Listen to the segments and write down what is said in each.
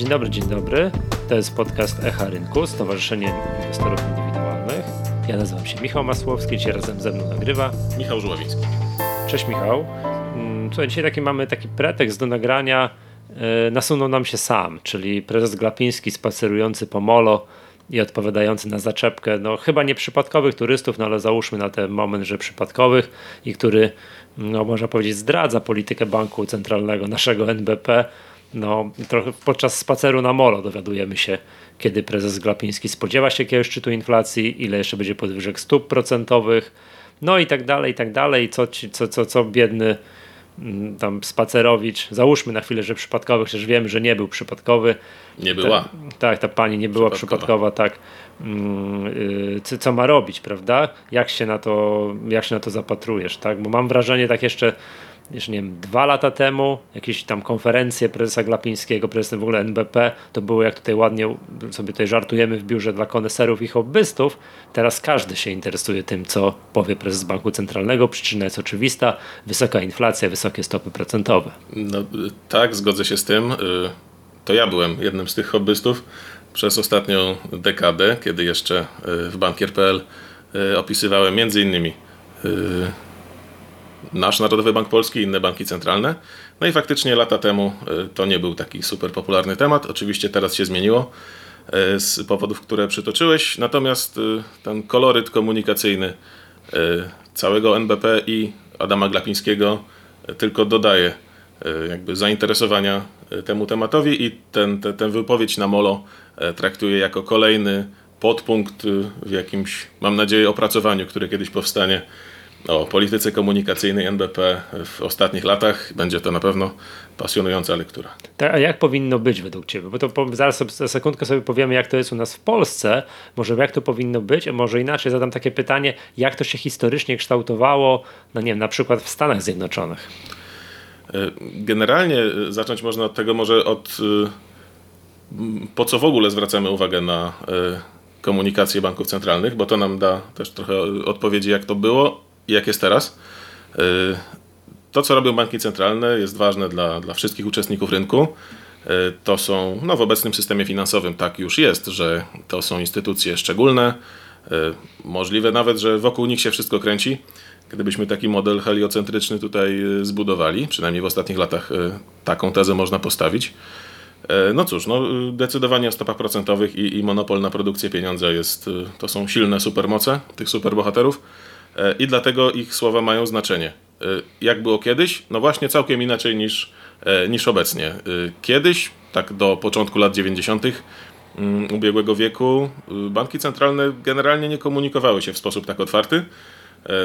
Dzień dobry, dzień dobry. To jest podcast Echa Rynku, Stowarzyszenie Inwestorów Indywidualnych. Ja nazywam się Michał Masłowski, dzisiaj razem ze mną nagrywa Michał Żuławiński. Cześć Michał. Mm, słuchaj, dzisiaj taki mamy taki pretekst do nagrania. E, nasunął nam się sam, czyli prezes Glapiński spacerujący po molo i odpowiadający na zaczepkę, no chyba nie przypadkowych turystów, no ale załóżmy na ten moment, że przypadkowych i który, no można powiedzieć, zdradza politykę banku centralnego, naszego NBP. No, trochę podczas spaceru na molo dowiadujemy się, kiedy prezes Glapiński spodziewa się jakiegoś szczytu inflacji, ile jeszcze będzie podwyżek stóp procentowych, no i tak dalej, i tak dalej, co, co, co, co biedny Mm, tam Spacerowicz, załóżmy na chwilę, że przypadkowy, chociaż wiemy, że nie był przypadkowy. Nie była. Ta, tak, ta pani nie była przypadkowa, przypadkowa tak. Yy, co ma robić, prawda? Jak się na to, jak się na to zapatrujesz, tak? Bo mam wrażenie, tak jeszcze już nie wiem, dwa lata temu, jakieś tam konferencje prezesa Glapińskiego, prezesem w ogóle NBP, to było jak tutaj ładnie sobie tutaj żartujemy w biurze dla koneserów i hobbystów. Teraz każdy się interesuje tym, co powie prezes Banku Centralnego. Przyczyna jest oczywista, wysoka inflacja, wysokie stopy procentowe. No, tak, zgodzę się z tym. Y, to ja byłem jednym z tych hobbystów przez ostatnią dekadę, kiedy jeszcze y, w bankier.pl y, opisywałem między innymi nasz Narodowy Bank Polski i inne banki centralne. No i faktycznie lata temu e, to nie był taki super popularny temat. Oczywiście teraz się zmieniło e, z powodów, które przytoczyłeś. Natomiast e, ten koloryt komunikacyjny całego NBP i Adama Glapińskiego tylko dodaje jakby zainteresowania temu tematowi i ten, ten, ten wypowiedź na Molo traktuje jako kolejny podpunkt w jakimś, mam nadzieję, opracowaniu, które kiedyś powstanie o polityce komunikacyjnej NBP w ostatnich latach. Będzie to na pewno pasjonująca lektura. Tak, a jak powinno być według Ciebie? Bo to zaraz sobie, za sekundkę sobie powiemy, jak to jest u nas w Polsce, może jak to powinno być, a może inaczej zadam takie pytanie, jak to się historycznie kształtowało, no nie wiem, na przykład w Stanach Zjednoczonych? E, generalnie e, zacząć można od tego może od e, po co w ogóle zwracamy uwagę na komunikację banków centralnych, bo to nam da też trochę odpowiedzi, jak to było jak jest teraz. Y, to, co robią banki centralne, jest ważne dla, dla wszystkich uczestników rynku. Y, to są, no w obecnym systemie finansowym tak już jest, że to są instytucje szczególne. Y, możliwe nawet, że wokół nich się wszystko kręci. Gdybyśmy taki model heliocentryczny tutaj zbudowali, przynajmniej w ostatnich latach taką tezę można postawić. No cóż, no, decydowanie o stopach procentowych i, i monopol na produkcję pieniądza jest, to są silne supermoce tych superbohaterów. E, i dlatego ich słowa mają znaczenie. E, jak było kiedyś? No właśnie całkiem inaczej niż, e, niż obecnie. Kiedyś, tak do początku lat 90. Mm, ubiegłego wieku, banki centralne generalnie nie komunikowały się w sposób tak otwarty.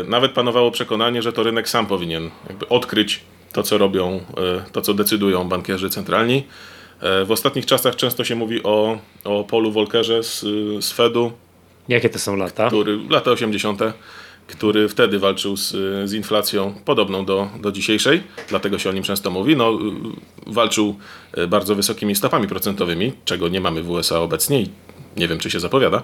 Nawet panowało przekonanie, że to rynek sam powinien odkryć to, co robią, to, co decydują bankierzy centralni. W ostatnich czasach często się mówi o, o Polu Volkerze z, z Fedu. Jakie to są lata? Który, lata 80 który wtedy walczył z, z inflacją podobną do, do dzisiejszej, dlatego się o nim często mówi. No, walczył e, bardzo wysokimi stopami procentowymi, czego nie mamy w USA obecnie i nie wiem, czy się zapowiada.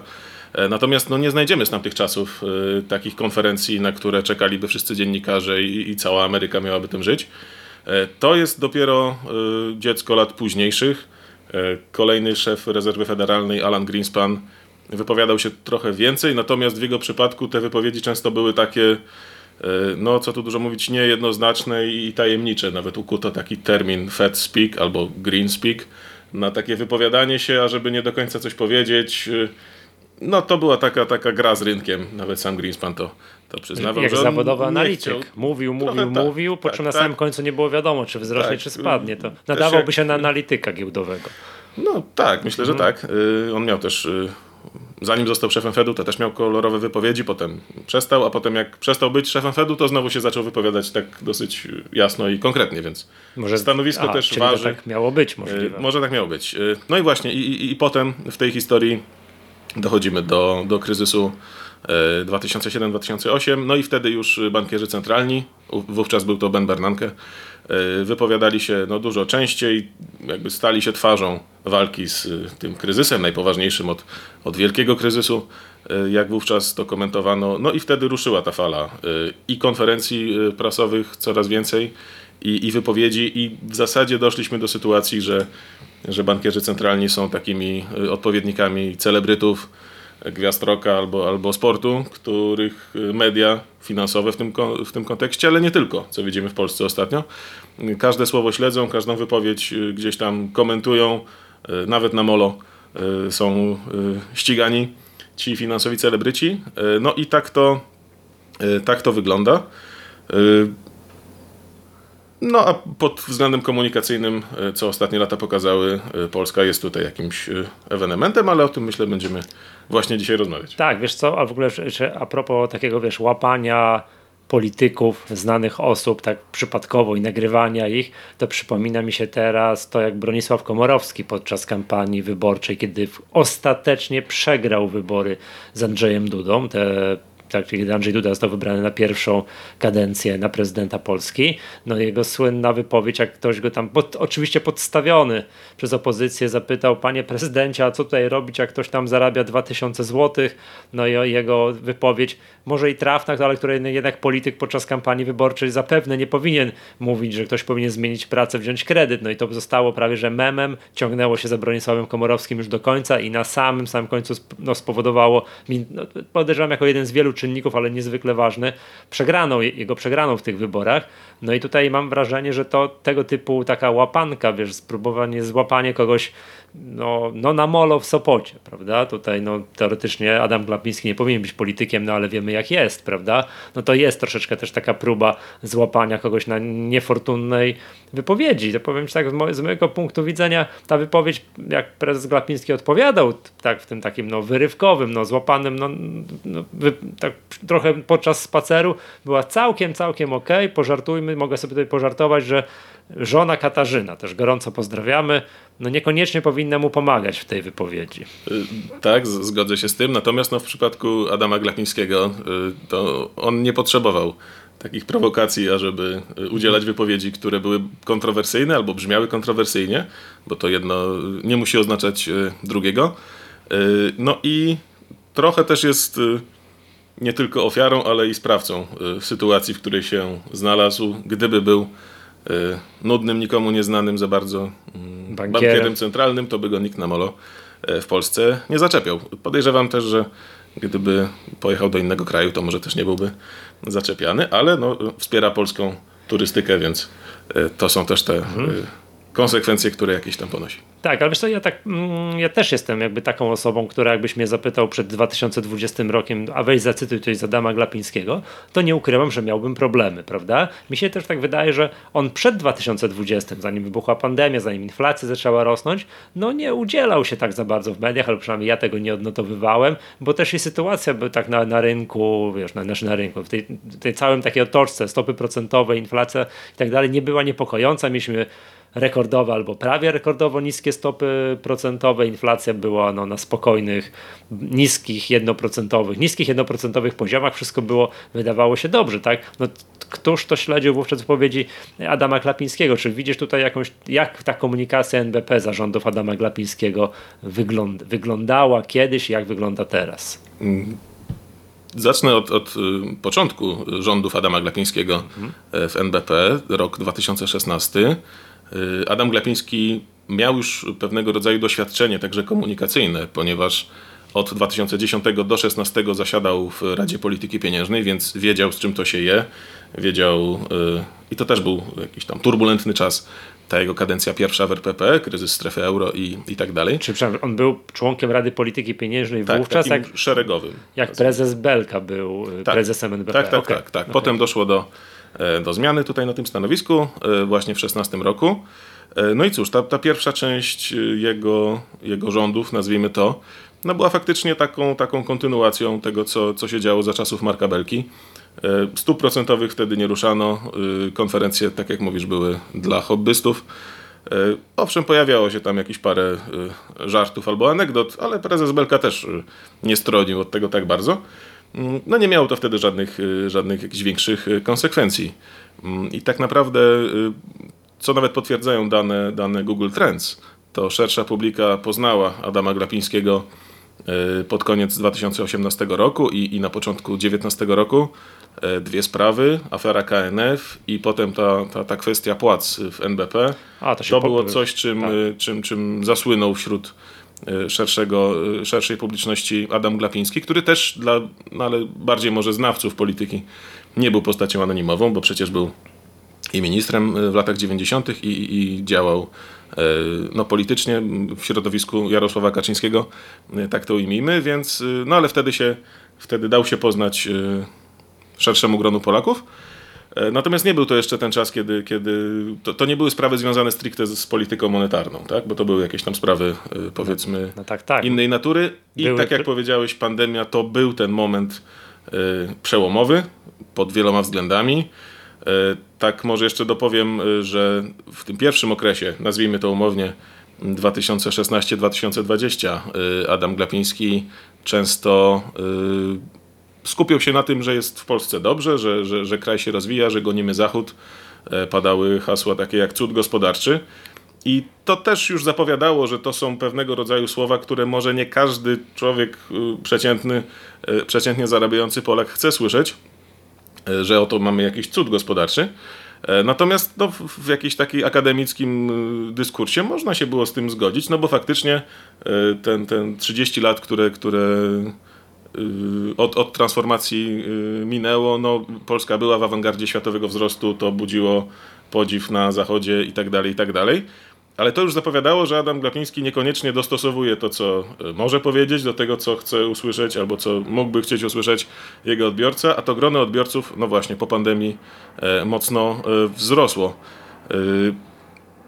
E, natomiast no, nie znajdziemy z tamtych czasów y, takich konferencji, na które czekaliby wszyscy dziennikarze i, i cała Ameryka miałaby tym żyć. Y, to jest dopiero y, dziecko lat późniejszych. Kolejny szef rezerwy federalnej, Alan Greenspan, wypowiadał się trochę więcej, natomiast w jego przypadku te wypowiedzi często były takie, e, no co tu dużo mówić, niejednoznaczne i tajemnicze. Nawet ukuto taki termin Fed Speak albo Green Speak na takie wypowiadanie się, a żeby nie do końca coś powiedzieć. E, no to była taka, taka gra z rynkiem, nawet sam Greenspan to, to przyznawał. Jak zawodowy analityk. Chciał... Mówił, mówił, Trochę tak, mówił, po tak, czym na tak. samym końcu nie było wiadomo, czy wzrośnie, tak. czy spadnie. To nadawałby się na analityka giełdowego. No tak, myślę, że mhm. tak. Y, on miał też y, zanim został szefem Fedu, to też miał kolorowe wypowiedzi, potem przestał, a potem jak przestał być szefem Fedu, to znowu się zaczął wypowiadać tak dosyć jasno i konkretnie, więc może, stanowisko a, też waży. tak miało być możliwe. Y, może tak miało być. Y, no i właśnie, i, i, i potem w tej historii dochodzimy do, do kryzysu 2007-2008, y, no i wtedy już bankierzy centralni, wówczas był to Ben Bernanke, wypowiadali się no, dużo częściej, jakby stali się twarzą walki z e, tym kryzysem, najpoważniejszym od, od wielkiego kryzysu, e, jak wówczas to komentowano. No i wtedy ruszyła ta fala i konferencji prasowych coraz więcej, i, i wypowiedzi, i w zasadzie doszliśmy do sytuacji, że że bankierzy centralni są takimi odpowiednikami celebrytów, gwiazd rocka albo, albo sportu, których media finansowe w tym, w tym kontekście, ale nie tylko, co widzimy w Polsce ostatnio. Każde słowo śledzą, każdą wypowiedź gdzieś tam komentują, nawet na molo są ścigani ci finansowi celebryci. No i tak to, tak to wygląda. No a pod względem komunikacyjnym, co ostatnie lata pokazały, Polska jest tutaj jakimś ewenementem, ale o tym myślę będziemy właśnie dzisiaj rozmawiać. Tak, wiesz co, a w ogóle a propos takiego, wiesz, łapania polityków, znanych osób, tak przypadkowo i nagrywania ich, to przypomina mi się teraz to, jak Bronisław Komorowski podczas kampanii wyborczej, kiedy ostatecznie przegrał wybory z Andrzejem Dudą, te tak, kiedy Andrzej Duda został wybrany na pierwszą kadencję na prezydenta Polski, no jego słynna wypowiedź, jak ktoś go tam, pod, oczywiście podstawiony przez opozycję, zapytał, panie prezydencie, a co tutaj robić, jak ktoś tam zarabia 2000 zł, no i jego wypowiedź, może i trafna, ale której jednak polityk podczas kampanii wyborczej zapewne nie powinien mówić, że ktoś powinien zmienić pracę, wziąć kredyt, no i to zostało prawie, że memem, ciągnęło się za Bronisławem Komorowskim już do końca i na samym, samym końcu no, spowodowało, no, podejrzewam jako jeden z wielu czynników, ale niezwykle ważny, przegraną, jego przegraną w tych wyborach. No i tutaj mam wrażenie, że to tego typu taka łapanka, wiesz, spróbowanie złapanie kogoś no, no na molo w Sopocie, prawda? Tutaj no, teoretycznie Adam Glapiński nie powinien być politykiem, no ale wiemy jak jest, prawda? No to jest troszeczkę też taka próba złapania kogoś na niefortunnej wypowiedzi. To powiem ci tak, z, mo z mojego punktu widzenia ta wypowiedź, jak prezes Glapiński odpowiadał tak w tym takim no, wyrywkowym, no, złapanym, no, no wy, tak trochę podczas spaceru, była całkiem, całkiem ok. Pożartujmy, mogę sobie tutaj pożartować, że żona Katarzyna, też gorąco pozdrawiamy, no niekoniecznie powinna mu pomagać w tej wypowiedzi. Y, tak, zgodzę się z tym, natomiast no, w przypadku Adama Glapińskiego y, to on nie potrzebował takich prowokacji, ażeby y, udzielać wypowiedzi, które były kontrowersyjne albo brzmiały kontrowersyjnie, bo to jedno nie musi oznaczać drugiego. No i trochę też jest nie tylko ofiarą, ale i sprawcą sytuacji, w której się znalazł, gdyby był nudnym, nikomu nieznanym za bardzo mm, bankierem. bankierem centralnym, to by go nikt na molo e, w Polsce nie zaczepiał. Podejrzewam też, że gdyby pojechał do innego kraju, to może też nie byłby zaczepiany, ale no, wspiera polską turystykę, więc e, to są też te mhm. Konsekwencje, które jakieś tam ponosi. Tak, ale wiesz co, ja, tak, mm, ja też jestem jakby taką osobą, która jakbyś mnie zapytał przed 2020 rokiem, a weź zacytuj coś z Adama Glapińskiego, to nie ukrywam, że miałbym problemy, prawda? Mi się też tak wydaje, że on przed 2020, zanim wybuchła pandemia, zanim inflacja zaczęła rosnąć, no nie udzielał się tak za bardzo w mediach, ale przynajmniej ja tego nie odnotowywałem, bo też i sytuacja by tak na, na rynku, wiesz, na, na rynku, w tej, tej całym takiej otoczce, stopy procentowe, inflacja i tak dalej, nie była niepokojąca. Mieliśmy rekordowe albo prawie rekordowo niskie stopy procentowe. Inflacja była no, na spokojnych, niskich, jednoprocentowych, niskich jednoprocentowych poziomach. Wszystko było, wydawało się dobrze, tak? No, któż to śledził wówczas wypowiedzi Adama Klapińskiego? Czy widzisz tutaj jakąś, jak ta komunikacja NBP zarządów Adama Klapińskiego wygląda, wyglądała kiedyś i jak wygląda teraz? Zacznę od, od, y, początku rządów Adama Glapińskiego mhm. w NBP, rok 2016. Y, Adam Glapiński miał już pewnego rodzaju doświadczenie, także komunikacyjne, ponieważ od 2010 do 2016 zasiadał w Radzie Polityki Pieniężnej, więc wiedział z czym to się je. Wiedział, y, i to też był jakiś tam turbulentny czas, ta jego kadencja pierwsza w RPP, kryzys strefy euro i, i tak dalej. Czy on był członkiem Rady Polityki Pieniężnej tak, wówczas? jak, szeregowym. Jak prezes Belka był y, tak, prezesem NBP. Tak, tak, okay. tak. tak. Potem okay. doszło do do zmiany tutaj na tym stanowisku e, właśnie w 16 roku. E, no i cóż, ta, ta pierwsza część jego, jego rządów, nazwijmy to, no była faktycznie taką, taką kontynuacją tego, co, co się działo za czasów Marka Belki. Stóp procentowych wtedy nie ruszano, konferencje, tak jak mówisz, były dla hobbystów. Owszem, pojawiało się tam jakieś parę żartów albo anegdot, ale prezes Belka też nie stronił od tego tak bardzo. No nie miało to wtedy żadnych, y, żadnych jakichś większych y, konsekwencji. Mm, I tak naprawdę, y, co nawet potwierdzają dane, dane Google Trends, to szersza publika poznała Adama Glapińskiego pod koniec 2018 roku i, i na początku 2019 roku, dwie sprawy, afera KNF i potem ta, ta, ta kwestia płac w NBP. A, to, to było coś, czym, tak. czym, czym zasłynął wśród szerszego, szerszej publiczności Adam Glapiński, który też dla, no ale bardziej może znawców polityki nie był postacią anonimową, bo przecież był i ministrem w latach 90. i, i działał no, politycznie w środowisku Jarosława Kaczyńskiego, tak to ujmijmy, więc no ale wtedy się, wtedy dał się poznać szerszemu gronu Polaków. Natomiast nie był to jeszcze ten czas, kiedy, kiedy to, to nie były sprawy związane stricte z, z, polityką monetarną, tak? bo to były jakieś tam sprawy powiedzmy no, no tak, tak. innej natury. I były... tak jak powiedziałeś, pandemia to był ten moment przełomowy pod wieloma względami. E, tak może jeszcze dopowiem, e, że w tym pierwszym okresie, nazwijmy to umownie 2016-2020, e, Adam Glapiński często skupiał się na tym, że jest w Polsce dobrze, że, że, że kraj się rozwija, że gonimy Zachód. Padały hasła takie jak cud gospodarczy. I to też już zapowiadało, że to są pewnego rodzaju słowa, które może nie każdy człowiek przeciętny, przeciętnie zarabiający Polak chce słyszeć. E, że oto mamy jakiś cud gospodarczy. E, natomiast no, w jakimś takim akademickim e, dyskursie można się było z tym zgodzić, no bo faktycznie ten, ten 30 lat, które, które od, od transformacji minęło, no, Polska była w awangardzie światowego wzrostu, to budziło podziw na zachodzie i tak dalej, i tak dalej. Ale to już zapowiadało, że Adam Glapiński niekoniecznie dostosowuje to, co e, może powiedzieć, do tego, co chce usłyszeć, albo co mógłby chcieć usłyszeć jego odbiorca, a to grono odbiorców, no właśnie, po pandemii mocno wzrosło.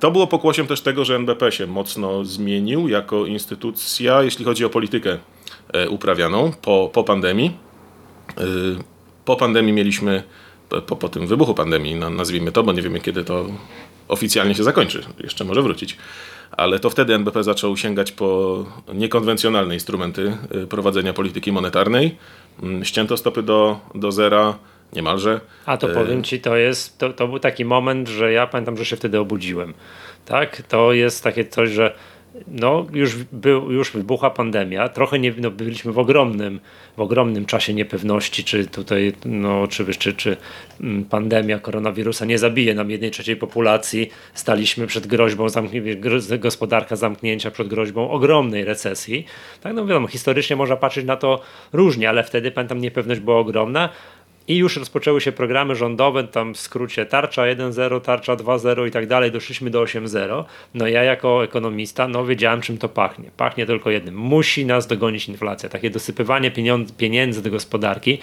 To było pokłosiem też tego, że NBP się mocno zmienił jako instytucja, jeśli chodzi o politykę uprawianą po, po pandemii. Po pandemii mieliśmy, po, po tym wybuchu pandemii, nazwijmy to, bo nie wiemy kiedy to oficjalnie się zakończy, jeszcze może wrócić. Ale to wtedy NBP zaczął sięgać po niekonwencjonalne instrumenty y, prowadzenia polityki monetarnej. Mm, ścięto stopy do, do zera niemalże. A to powiem ci, to jest, to, to był taki moment, że ja pamiętam, że się wtedy obudziłem. Tak, to jest takie coś, że no, już, był, już wybuchła pandemia, trochę nie, no, byliśmy w ogromnym, w ogromnym czasie niepewności, czy tutaj, no, czy, czy, czy mm, pandemia koronawirusa nie zabije nam jednej trzeciej populacji. Staliśmy przed groźbą zamknięcia, gospodarka zamknięcia, przed groźbą ogromnej recesji. Tak, no wiadomo, historycznie można patrzeć na to różnie, ale wtedy, pamiętam, niepewność była ogromna, i już rozpoczęły się programy rządowe, tam w skrócie tarcza 1.0, tarcza 2.0 i tak dalej, doszliśmy do 8.0. No ja jako ekonomista, no wiedziałem czym to pachnie. Pachnie tylko jednym. Musi nas dogonić inflacja. Takie dosypywanie pieniędzy do gospodarki,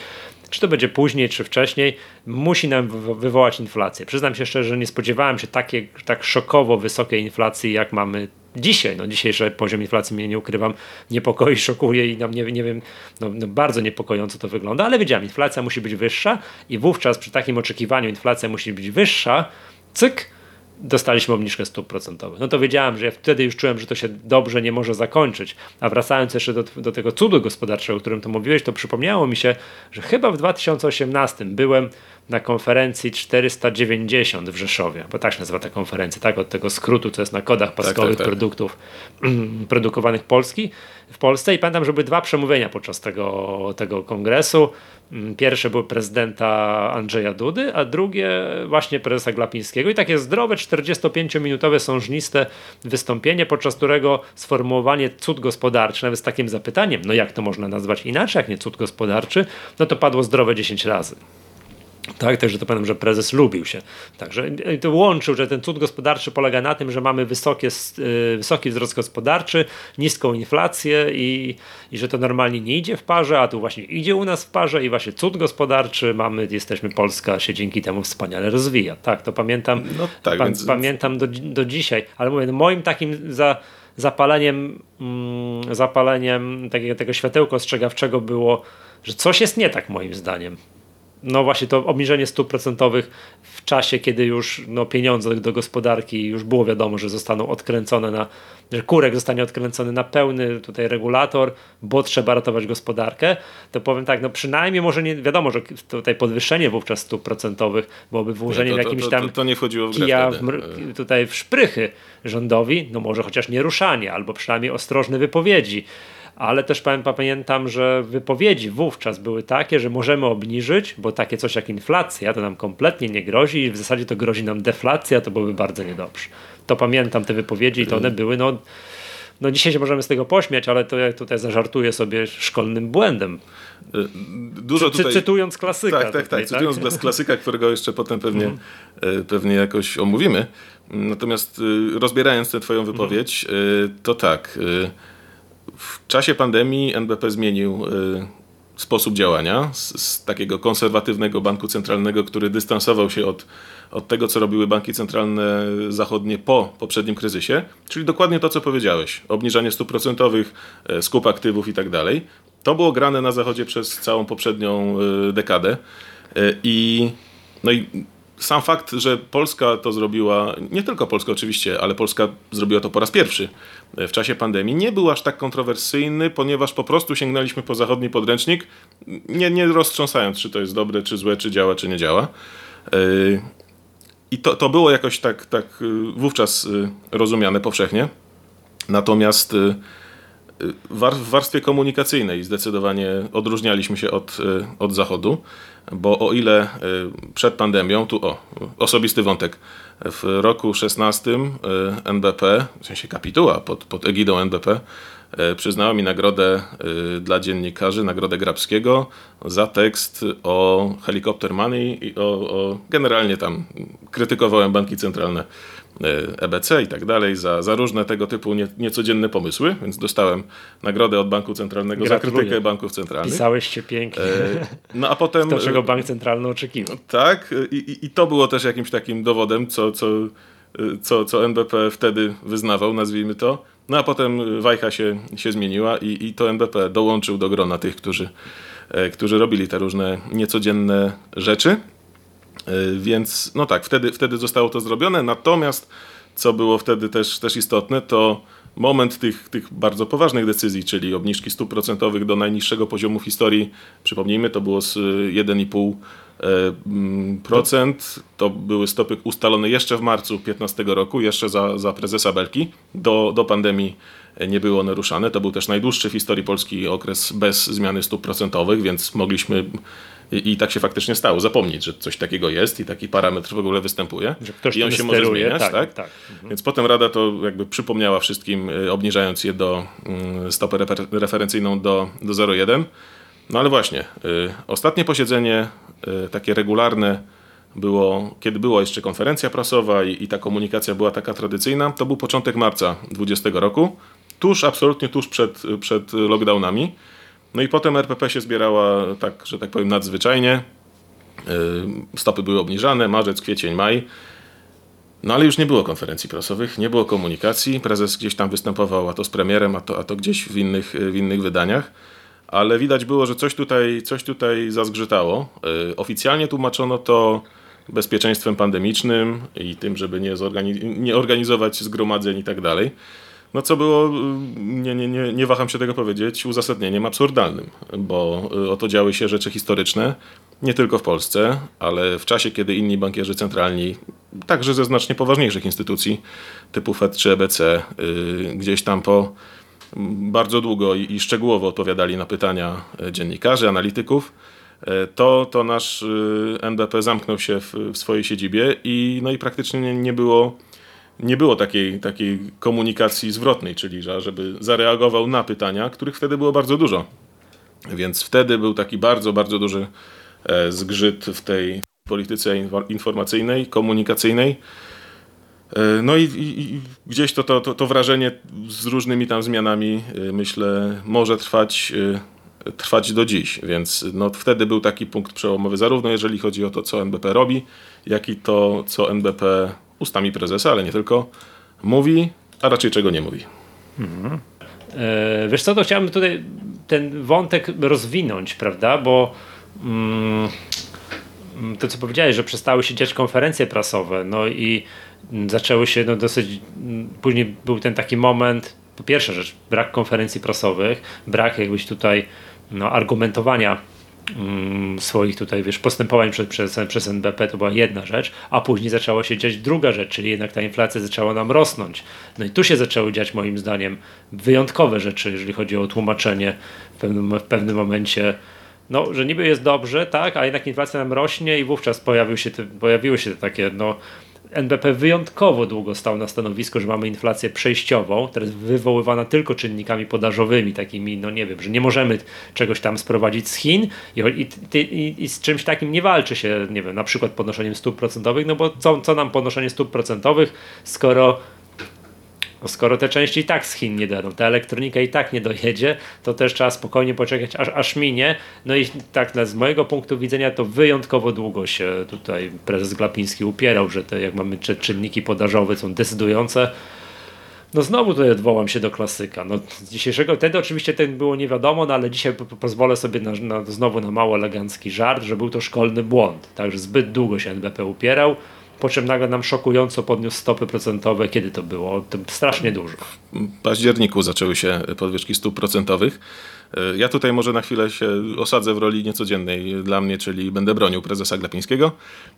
czy to będzie później, czy wcześniej, musi nam wywołać inflację. Przyznam się szczerze, że nie spodziewałem się takiej, tak szokowo wysokiej inflacji, jak mamy dzisiaj, no dzisiejszy poziom inflacji mnie nie ukrywam, niepokoi, szokuje i nam nie, nie wiem, no, no, bardzo niepokojąco to wygląda, ale wiedziałem, inflacja musi być wyższa i wówczas przy takim oczekiwaniu inflacja musi być wyższa, cyk, dostaliśmy obniżkę stóp procentowych. No to wiedziałem, że ja wtedy już czułem, że to się dobrze nie może zakończyć. A wracając jeszcze do, do tego cudu gospodarczego, o którym to mówiłeś, to przypomniało mi się, że chyba w 2018 byłem na konferencji 490 w Rzeszowie, bo tak się nazywa ta konferencja, tak, od tego skrótu, co jest na kodach paskowych tak, tak, tak. produktów produkowanych Polski, w Polsce i pamiętam, że były dwa przemówienia podczas tego, tego kongresu. Mm, pierwsze były prezydenta Andrzeja Dudy, a drugie właśnie prezesa Glapińskiego i takie zdrowe 45-minutowe sążniste wystąpienie, podczas którego sformułowanie cud gospodarczy, nawet z takim zapytaniem, no jak to można nazwać inaczej, jak nie cud gospodarczy, no to padło zdrowe 10 razy. Tak, także to pamiętam, że prezes lubił się. Także to łączył, że ten cud gospodarczy polega na tym, że mamy wysokie, y, wysoki wzrost gospodarczy, niską inflację i, i że to normalnie nie idzie w parze, a tu właśnie idzie u nas w parze i właśnie cud gospodarczy mamy, jesteśmy, Polska się dzięki temu wspaniale rozwija. Tak, to pamiętam, no tak, pa, więc... pamiętam do, do dzisiaj, ale mówię, no moim takim za zapaleniem, mm, zapaleniem takiego tego światełka ostrzegawczego było, że coś jest nie tak moim zdaniem no właśnie to obniżenie stóp procentowych w czasie, kiedy już no, pieniądze do gospodarki już było wiadomo, że zostaną odkręcone na, że kurek zostanie odkręcony na pełny tutaj regulator, bo trzeba ratować gospodarkę, to powiem tak, no przynajmniej może nie, wiadomo, że tutaj podwyższenie wówczas stóp procentowych byłoby włożeniem to, to, jakimś tam to, to, nie wchodziło w grę w, tutaj w szprychy rządowi, no może chociaż nie ruszanie, albo przynajmniej ostrożne wypowiedzi, ale też pamiętam, że wypowiedzi wówczas były takie, że możemy obniżyć, bo takie coś jak inflacja to nam kompletnie nie grozi i w zasadzie to grozi nam deflacja, to byłoby bardzo niedobrze. To pamiętam te wypowiedzi i to one były, no no dzisiaj się możemy z tego pośmiać, ale to ja tutaj zażartuję sobie szkolnym błędem. Y, dużo Cy, tutaj... Cytując klasyka. Tak, tak, tak. Cytując tak? klasyka, którego jeszcze potem pewnie, mm. pewnie jakoś omówimy. Natomiast y, rozbierając tę twoją wypowiedź, mm. to tak. W czasie pandemii NBP zmienił sposób działania z, z, takiego konserwatywnego banku centralnego, który dystansował się od, od tego, co robiły banki centralne zachodnie po poprzednim kryzysie, czyli dokładnie to, co powiedziałeś. Obniżanie stóp procentowych, e, skup aktywów i tak dalej. To było grane na zachodzie przez całą poprzednią e, dekadę e, i no i sam fakt, że Polska to zrobiła, nie tylko Polska oczywiście, ale Polska zrobiła to po raz pierwszy w czasie pandemii, nie był aż tak kontrowersyjny, ponieważ po prostu sięgnęliśmy po zachodni podręcznik, nie, nie roztrząsając, czy to jest dobre, czy złe, czy działa, czy nie działa. Yy, I to, to było jakoś tak, tak yy, wówczas yy, rozumiane powszechnie. Natomiast w warstwie komunikacyjnej zdecydowanie odróżnialiśmy się od, od Zachodu, bo o ile przed pandemią, tu o, osobisty wątek, w roku 16 NBP, w sensie kapituła pod, pod egidą NBP, przyznała mi nagrodę dla dziennikarzy, nagrodę Grabskiego za tekst o helikopter money i o, o generalnie tam krytykowałem banki centralne EBC i tak dalej za, za różne tego typu nie, niecodzienne pomysły, więc dostałem nagrodę od Banku Centralnego Gratuluję. za krytykę banków centralnych. Pisałeś się pięknie. No a potem... To, czego Bank Centralny oczekiwał. Tak i, i, to było też jakimś takim dowodem, co, co, co, co NBP wtedy wyznawał, nazwijmy to. No a potem wajcha się, się zmieniła i, i to NBP dołączył do grona tych, którzy, e, którzy robili te różne niecodzienne rzeczy. E, więc no tak, wtedy, wtedy zostało to zrobione. Natomiast co było wtedy też, też istotne, to moment tych, tych bardzo poważnych decyzji, czyli obniżki stóp procentowych do najniższego poziomu w historii. Przypomnijmy, to było z 1,5 e, mm, procent. To były stopy ustalone jeszcze w marcu 2015 roku, jeszcze za, za prezesa Belki. Do, do pandemii nie były one ruszane. To był też najdłuższy w historii Polski okres bez zmiany stóp procentowych, więc mogliśmy i, I, tak się faktycznie stało. Zapomnieć, że coś takiego jest i taki parametr w ogóle występuje. Że ktoś I on się może zmieniać, tak? tak? tak. Mhm. Więc potem Rada to jakby przypomniała wszystkim, y, obniżając je do mm, stopę refer referencyjną do, do 0,1. No ale właśnie, y, ostatnie posiedzenie, y, takie regularne, było, kiedy była jeszcze konferencja prasowa i, i ta komunikacja była taka tradycyjna, to był początek marca 2020 roku, tuż, absolutnie tuż przed, przed lockdownami. No i potem RPP się zbierała tak, że tak powiem, nadzwyczajnie. Y, stopy były obniżane, marzec, kwiecień, maj. No ale już nie było konferencji prasowych, nie było komunikacji. Prezes gdzieś tam występował, a to z premierem, a to, a to gdzieś w innych, w innych wydaniach. Ale widać było, że coś tutaj, coś tutaj zazgrzytało. Y, oficjalnie tłumaczono to bezpieczeństwem pandemicznym i tym, żeby nie, nie organizować zgromadzeń i tak dalej no co było, y, nie, nie, nie, nie waham się tego powiedzieć, uzasadnieniem absurdalnym, bo y, oto działy się rzeczy historyczne, nie tylko w Polsce, ale w czasie, kiedy inni bankierzy centralni, także ze znacznie poważniejszych instytucji, typu Fed czy EBC, yy, gdzieś tam po bardzo długo i, i szczegółowo odpowiadali na pytania y, dziennikarzy, analityków, to, to nasz NBP zamknął się w, w swojej siedzibie i, no i praktycznie nie, nie było nie było takiej, takiej komunikacji zwrotnej, czyli że, żeby zareagował na pytania, których wtedy było bardzo dużo. Więc wtedy był taki bardzo, bardzo duży e, zgrzyt w tej polityce informacyjnej, komunikacyjnej. E, no i, i, i gdzieś to, to, to, to, wrażenie z różnymi tam zmianami, e, myślę, może trwać, trwać do dziś. Więc no, wtedy był taki punkt przełomowy, zarówno jeżeli chodzi o to, co NBP robi, jak i to, co NBP ustami prezesa, ale nie tylko, mówi, a raczej czego nie mówi. Mhm. E, wiesz co, to chciałbym tutaj ten wątek rozwinąć, prawda, bo mm, to co powiedziałeś, że przestały się dziać konferencje prasowe, no i zaczęły się no dosyć, później był ten taki moment, po pierwsze rzecz, brak konferencji prasowych, brak jakbyś tutaj no, argumentowania mm, swoich tutaj, wiesz, postępowań przez, przez, przez NBP to była jedna rzecz, a później zaczęła się dziać druga rzecz, czyli jednak ta inflacja zaczęła nam rosnąć. No i tu się zaczęły dziać moim zdaniem wyjątkowe rzeczy, jeżeli chodzi o tłumaczenie w pewnym, w pewnym momencie no, że niby jest dobrze, tak, a jednak inflacja nam rośnie i wówczas pojawił się te, pojawiły się te takie, no, NBP wyjątkowo długo stał na stanowisku, że mamy inflację przejściową, teraz wywoływana tylko czynnikami podażowymi, takimi, no nie wiem, że nie możemy czegoś tam sprowadzić z Chin i, i, i, i z czymś takim nie walczy się, nie wiem, na przykład podnoszeniem stóp procentowych, no bo co, co nam podnoszenie stóp procentowych, skoro no skoro te części i tak z Chin nie dojadą, ta elektronika i tak nie dojedzie, to też trzeba spokojnie poczekać, aż, aż minie. No i tak z mojego punktu widzenia to wyjątkowo długo się tutaj prezes Glapiński upierał, że te jak mamy czynniki podażowe są decydujące. No znowu tutaj odwołam się do klasyka. No, z dzisiejszego, wtedy oczywiście ten było nie wiadomo, no ale dzisiaj pozwolę sobie na, na, znowu na mało elegancki żart, że był to szkolny błąd. Także zbyt długo się NBP upierał po czym nagle nam szokująco podniósł stopy procentowe. Kiedy to było? To strasznie dużo. W październiku zaczęły się podwyżki stóp procentowych. Ja tutaj może na chwilę się osadzę w roli niecodziennej dla mnie, czyli będę bronił prezesa Glapińskiego.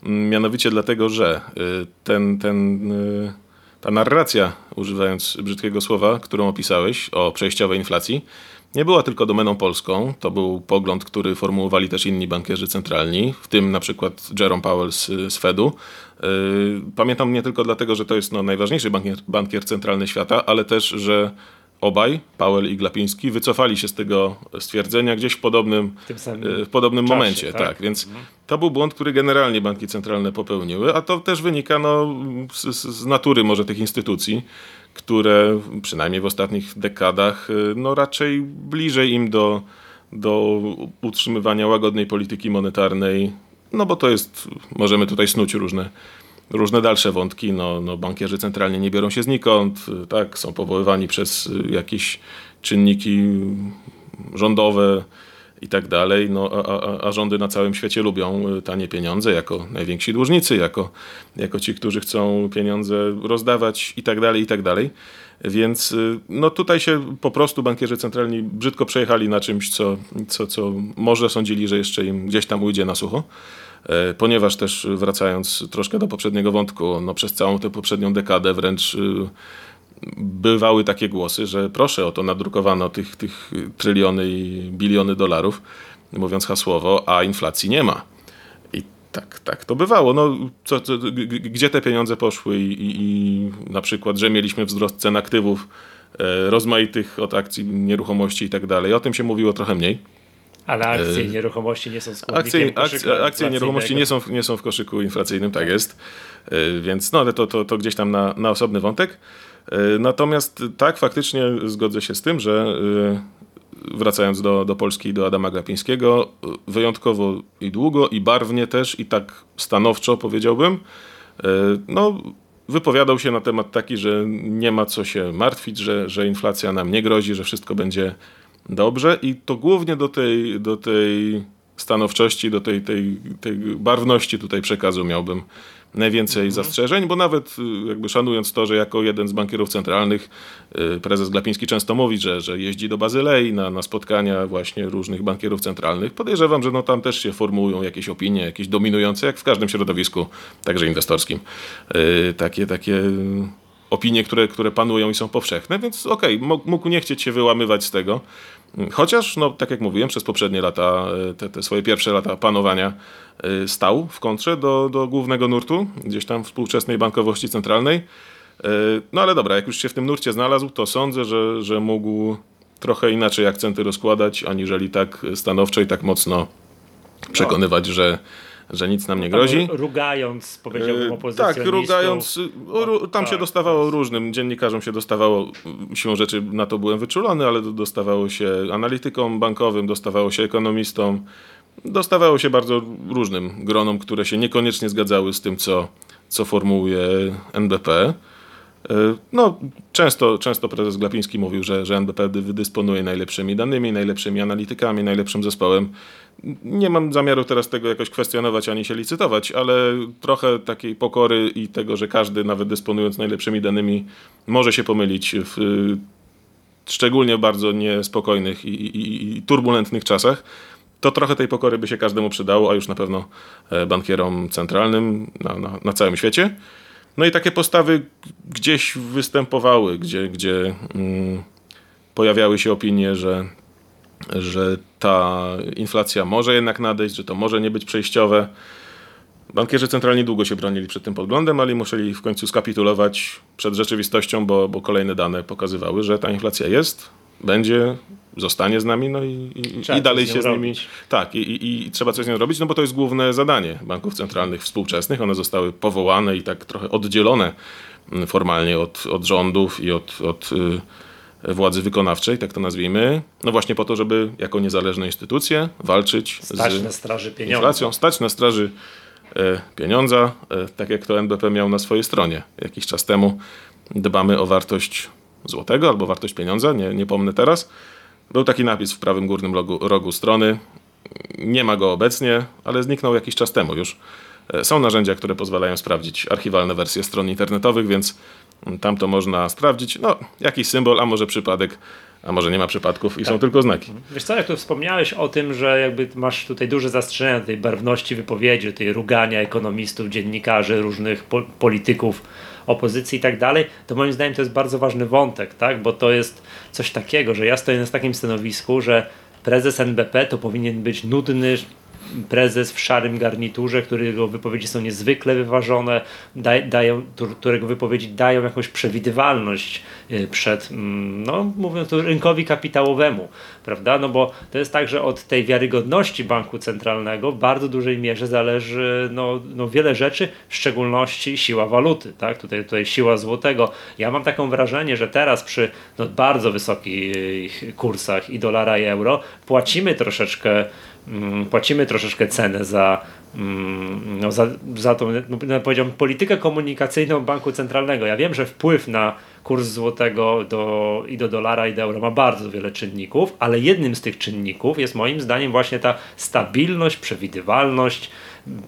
Mianowicie dlatego, że ten, ten, ta narracja, używając brzydkiego słowa, którą opisałeś o przejściowej inflacji, nie była tylko domeną polską. To był pogląd, który formułowali też inni bankierzy centralni, w tym na przykład Jerome Powell z, z Fedu. Yy, pamiętam nie tylko dlatego, że to jest no, najważniejszy bankier, bankier centralny świata, ale też, że obaj, Powell i Glapiński, wycofali się z tego stwierdzenia gdzieś w podobnym, w, w podobnym czasie, momencie. Tak? tak, więc mhm. to był błąd, który generalnie banki centralne popełniły, a to też wynika no, z, z natury może tych instytucji które przynajmniej w ostatnich dekadach y, no raczej bliżej im do, do utrzymywania łagodnej polityki monetarnej, no bo to jest, możemy tutaj snuć różne, różne dalsze wątki, no, no bankierzy centralnie nie biorą się znikąd, y, tak, są powoływani przez y, jakieś czynniki rządowe, i tak dalej, no, a, a, rządy na całym świecie lubią y, tanie pieniądze jako najwięksi dłużnicy, jako, jako ci, którzy chcą pieniądze rozdawać i tak dalej, i tak dalej. Więc no tutaj się po prostu bankierzy centralni brzydko przejechali na czymś, co, co, co może sądzili, że jeszcze im gdzieś tam ujdzie na sucho. E, ponieważ też wracając troszkę do poprzedniego wątku, no przez całą tę poprzednią dekadę wręcz y, bywały takie głosy, że proszę o to nadrukowano tych, tych tryliony i biliony dolarów, mówiąc hasłowo, a inflacji nie ma. I tak, tak to bywało. No, co, co, gdzie te pieniądze poszły i, i, i, na przykład, że mieliśmy wzrost cen aktywów e, rozmaitych od akcji, nieruchomości i tak dalej. O tym się mówiło trochę mniej. Ale akcje e, nieruchomości nie są składnikiem akcje, akcje, akcje nieruchomości nie są, nie są w koszyku inflacyjnym, tak jest. E, więc no, ale to, to, to gdzieś tam na, na osobny wątek. E, natomiast tak, faktycznie zgodzę się z tym, że e, wracając do, do Polski i do Adama Glapińskiego, wyjątkowo i długo, i barwnie też, i tak stanowczo powiedziałbym, e, no, wypowiadał się na temat taki, że nie ma co się martwić, że, że inflacja nam nie grozi, że wszystko będzie dobrze i to głównie do tej, do tej stanowczości, do tej, tej, tej barwności tutaj przekazu miałbym najwięcej mhm. zastrzeżeń, bo nawet y, jakby szanując to, że jako jeden z bankierów centralnych y, prezes Glapiński często mówi, że, że jeździ do Bazylei na, na spotkania właśnie różnych bankierów centralnych, podejrzewam, że no tam też się formułują jakieś opinie, jakieś dominujące, jak w każdym środowisku, także inwestorskim. Y, takie, takie opinie, które, które panują i są powszechne, więc okej, okay, mógł nie chcieć się wyłamywać z tego. Chociaż, no, tak jak mówiłem, przez poprzednie lata, e, te, te swoje pierwsze lata panowania e, stał w kontrze do, do głównego nurtu, gdzieś tam współczesnej bankowości centralnej. E, no ale dobra, jak już się w tym nurcie znalazł, to sądzę, że, że mógł trochę inaczej akcenty rozkładać, aniżeli tak stanowczo i tak mocno przekonywać, że że nic nam nie grozi. Rugając, powiedziałbym, e, opozycjonistów. Tak, rugając. Tam się tak, dostawało tak. różnym. Dziennikarzom się dostawało, siłą rzeczy na to byłem wyczulony, ale dostawało się analitykom bankowym, dostawało się ekonomistom, dostawało się bardzo różnym gronom, które się niekoniecznie zgadzały z tym, co, co formułuje NBP. E, no, często, często prezes Glapiński mówił, że, że NBP dysponuje najlepszymi danymi, najlepszymi analitykami, najlepszym zespołem. Nie mam zamiaru teraz tego jakoś kwestionować ani się licytować, ale trochę takiej pokory i tego, że każdy, nawet dysponując najlepszymi danymi, może się pomylić w szczególnie bardzo niespokojnych i, i, i turbulentnych czasach to trochę tej pokory by się każdemu przydało, a już na pewno bankierom centralnym na, na, na całym świecie. No i takie postawy gdzieś występowały, gdzie, gdzie mm, pojawiały się opinie, że, że ta inflacja może jednak nadejść, że to może nie być przejściowe. Bankierzy centralni długo się bronili przed tym podglądem, ale musieli w końcu skapitulować przed rzeczywistością, bo, bo kolejne dane pokazywały, że ta inflacja jest, będzie, zostanie z nami, no i, i, i dalej się z nimi. Robić. Tak, i, i, trzeba coś z nią robić, no bo to jest główne zadanie banków centralnych współczesnych. One zostały powołane i tak trochę oddzielone mm, formalnie od, od rządów i od, od y, władzy wykonawczej, tak to nazwijmy. No właśnie po to, żeby jako niezależne instytucje walczyć stać z na straży pieniądza. inflacją, stać na straży e, pieniądza, e, tak jak to NBP miał na swojej stronie jakiś czas temu. Dbamy o wartość złotego albo wartość pieniądza, nie, nie pomnę teraz. Był taki napis w prawym górnym rogu, rogu strony. Nie ma go obecnie, ale zniknął jakiś czas temu już. E, są narzędzia, które pozwalają sprawdzić archiwalne wersje stron internetowych, więc tam to można sprawdzić. No, jakiś symbol, a może przypadek, a może nie ma przypadków i tak. są tylko znaki. Wiesz co, jak tu wspomniałeś o tym, że jakby masz tutaj duże zastrzeżenia tej barwności wypowiedzi, tej rugania ekonomistów, dziennikarzy, różnych po polityków opozycji i tak dalej, to moim zdaniem to jest bardzo ważny wątek, tak? bo to jest coś takiego, że ja stoję na takim stanowisku, że prezes NBP to powinien być nudny, prezes w szarym garniturze, którego wypowiedzi są niezwykle wyważone, daj, dają, którego wypowiedzi dają jakąś przewidywalność y, przed, mm, no mówiąc to rynkowi kapitałowemu, prawda? No bo to jest tak, że od tej wiarygodności banku centralnego w bardzo dużej mierze zależy no, no wiele rzeczy, w szczególności siła waluty, tak? Tutaj, tutaj siła złotego. Ja mam taką wrażenie, że teraz przy no, bardzo wysokich kursach i dolara i euro płacimy troszeczkę płacimy troszeczkę cenę za, mm, no, za, za tą, no, powiedziałbym, politykę komunikacyjną banku centralnego. Ja wiem, że wpływ na kurs złotego do, i do dolara i do euro ma bardzo wiele czynników, ale jednym z tych czynników jest moim zdaniem właśnie ta stabilność, przewidywalność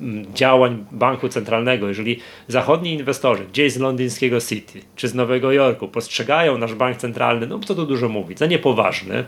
mm, działań banku centralnego. Jeżeli zachodni inwestorzy gdzieś z londyńskiego City czy z Nowego Jorku postrzegają nasz bank centralny, no co tu dużo mówić, za niepoważny,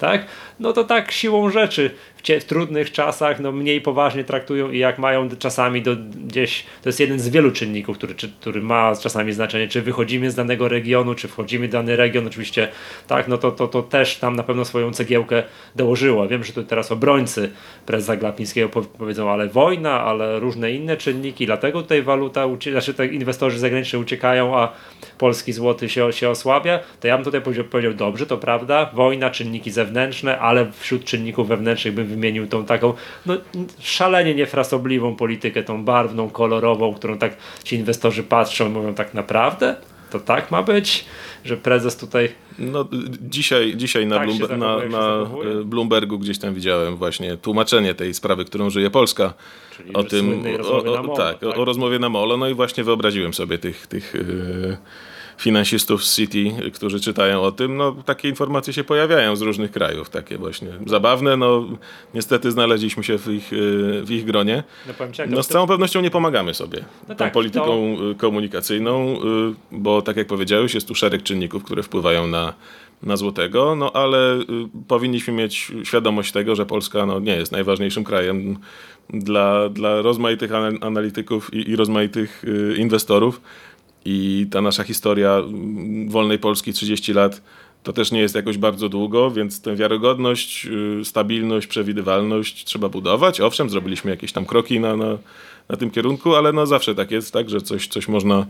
tak? No to tak siłą rzeczy. W, trudnych czasach no mniej poważnie traktują i jak mają czasami do, gdzieś, to jest jeden z wielu czynników, który, czy, który ma czasami znaczenie, czy wychodzimy z danego regionu, czy wchodzimy w dany region, oczywiście tak, no to, to, to też tam na pewno swoją cegiełkę dołożyło. Wiem, że tu teraz obrońcy prezesa Glapińskiego powiedzą, ale wojna, ale różne inne czynniki, dlatego tutaj waluta, znaczy te inwestorzy zagraniczni uciekają, a polski złoty się, się osłabia, to ja bym tutaj powiedział, powiedział dobrze, to prawda, wojna, czynniki zewnętrzne, ale wśród czynników wewnętrznych bym wymienił tą taką no, szalenie niefrasobliwą politykę, tą barwną, kolorową, którą tak ci inwestorzy patrzą i mówią tak naprawdę? To tak ma być, że prezes tutaj. No, dzisiaj dzisiaj na, tak Bloomber na, na Bloombergu gdzieś tam widziałem właśnie tłumaczenie tej sprawy, którą żyje Polska. Czyli o tym. O, o, tak, tak, o, rozmowie na molo. No i właśnie wyobraziłem sobie tych. tych yy finansistów z City, którzy czytają o tym, no takie informacje się pojawiają z różnych krajów, takie właśnie zabawne, no niestety znaleźliśmy się w ich, w ich gronie. No, no z całą pewnością nie pomagamy sobie no tą tak, polityką to... komunikacyjną, y, bo tak jak powiedziałeś, jest tu szereg czynników, które wpływają na na złotego, no ale y, powinniśmy mieć świadomość tego, że Polska no, nie jest najważniejszym krajem dla, dla rozmaitych analityków i, i rozmaitych y, inwestorów i ta nasza historia mm, wolnej Polski 30 lat to też nie jest jakoś bardzo długo, więc tę wiarygodność, y, stabilność, przewidywalność trzeba budować. Owszem, zrobiliśmy jakieś tam kroki na, na, na tym kierunku, ale no zawsze tak jest, tak, że coś, coś można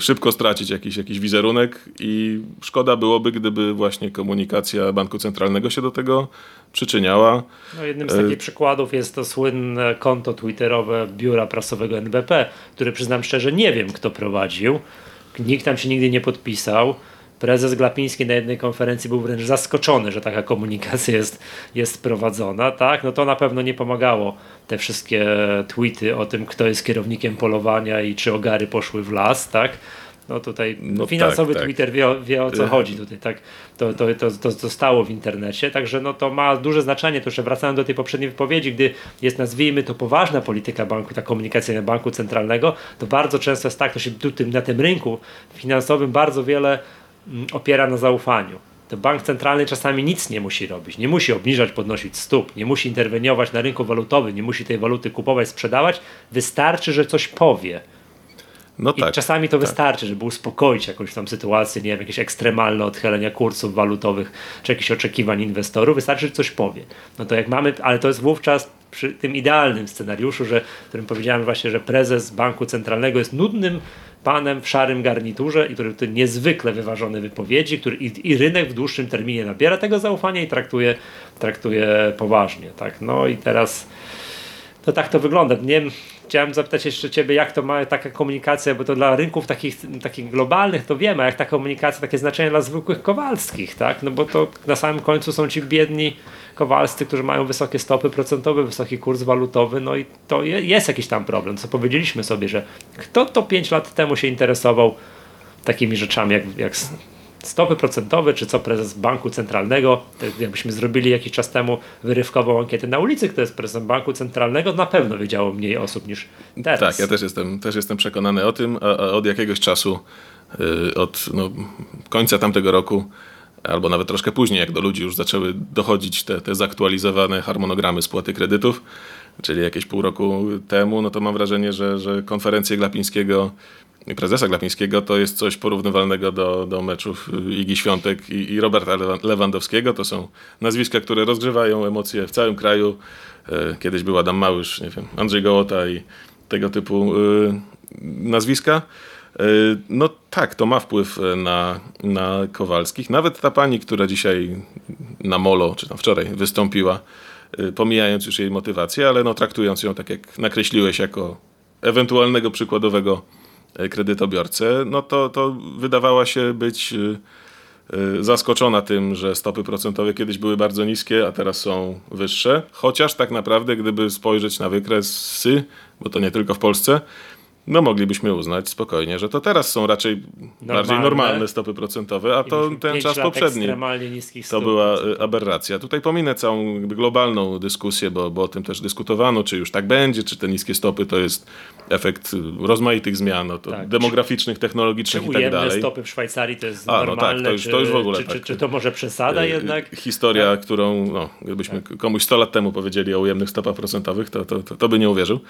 szybko stracić jakiś, jakiś wizerunek i szkoda byłoby, gdyby właśnie komunikacja Banku Centralnego się do tego przyczyniała. No jednym z takich y przykładów jest to słynne konto twitterowe biura prasowego NBP, które przyznam szczerze nie wiem kto prowadził. Nikt tam się nigdy nie podpisał prezes Glapiński na jednej konferencji był wręcz zaskoczony, że taka komunikacja jest, jest prowadzona, tak? No to na pewno nie pomagało te wszystkie tweety o tym, kto jest kierownikiem polowania i czy ogary poszły w las, tak? No tutaj no finansowy tak, tak. Twitter wie, wie o co y. chodzi tutaj, tak? To, to, to, to zostało w internecie, także no to ma duże znaczenie. To jeszcze wracając do tej poprzedniej wypowiedzi, gdy jest nazwijmy to poważna polityka banku, ta komunikacyjna banku centralnego, to bardzo często jest tak, to się na tym rynku finansowym bardzo wiele opiera na zaufaniu. to bank centralny czasami nic nie musi robić. Nie musi obniżać, podnosić stóp, nie musi interweniować na rynku walutowym, nie musi tej waluty kupować, sprzedawać. Wystarczy, że coś powie. No I tak. czasami to wystarczy, żeby uspokoić jakąś tam sytuację, nie wiem, jakieś ekstremalne odchylenia kursów walutowych, czy jakichś oczekiwań inwestorów. Wystarczy, że coś powie. No to jak mamy, ale to jest wówczas przy tym idealnym scenariuszu, że, którym powiedziałem właśnie, że prezes banku centralnego jest nudnym panem w szarym garniturze i który to niezwykle wyważone wypowiedzi, który i, i, rynek w dłuższym terminie nabiera tego zaufania i traktuje, traktuje poważnie. Tak? No i teraz to tak to wygląda. Nie chciałem zapytać jeszcze Ciebie, jak to ma taka komunikacja, bo to dla rynków takich, takich globalnych to wiemy, a jak ta komunikacja, takie znaczenie dla zwykłych Kowalskich, tak? No bo to na samym końcu są ci biedni Kowalscy, którzy mają wysokie stopy procentowe, wysoki kurs walutowy, no i to je, jest jakiś tam problem, co powiedzieliśmy sobie, że kto to 5 lat temu się interesował takimi rzeczami jak, jak stopy procentowe, czy co prezes banku centralnego, jakbyśmy zrobili jakiś czas temu wyrywkową ankietę na ulicy, kto jest prezesem banku centralnego, na pewno wiedziało mniej osób niż teraz. Tak, ja też jestem, też jestem przekonany o tym, a, a od jakiegoś czasu, yy, od no, końca tamtego roku, albo nawet troszkę później, jak do ludzi już zaczęły dochodzić te, te zaktualizowane harmonogramy spłaty kredytów, czyli jakieś pół roku temu, no to mam wrażenie, że, że konferencje Glapińskiego prezesa Glapińskiego to jest coś porównywalnego do, do meczów Igi Świątek i, i Roberta Lewandowskiego. To są nazwiska, które rozgrzewają emocje w całym kraju. Kiedyś był Adam Małysz, nie wiem, Andrzej Gołota i tego typu nazwiska. No tak, to ma wpływ na, na Kowalskich. Nawet ta pani, która dzisiaj na Molo, czy tam wczoraj wystąpiła, pomijając już jej motywację, ale no traktując ją tak jak nakreśliłeś jako ewentualnego przykładowego kredytobiorcę, no to, to wydawała się być zaskoczona tym, że stopy procentowe kiedyś były bardzo niskie, a teraz są wyższe. Chociaż tak naprawdę, gdyby spojrzeć na wykresy, bo to nie tylko w Polsce, no moglibyśmy uznać spokojnie, że to teraz są raczej normalne. bardziej normalne stopy procentowe, a to ten czas poprzedni to była aberracja. Tutaj pominę całą globalną dyskusję, bo, bo o tym też dyskutowano, czy już tak będzie, czy te niskie stopy to jest efekt rozmaitych zmian, no tak. demograficznych, technologicznych czy i tak dalej. stopy w Szwajcarii to jest a, normalne, no tak, to już, czy, to już w ogóle czy, tak. czy, czy, to może przesada jednak? Historia, tak. którą no, gdybyśmy tak. komuś 100 lat temu powiedzieli o ujemnych stopach procentowych, to, to, to, to by nie uwierzył,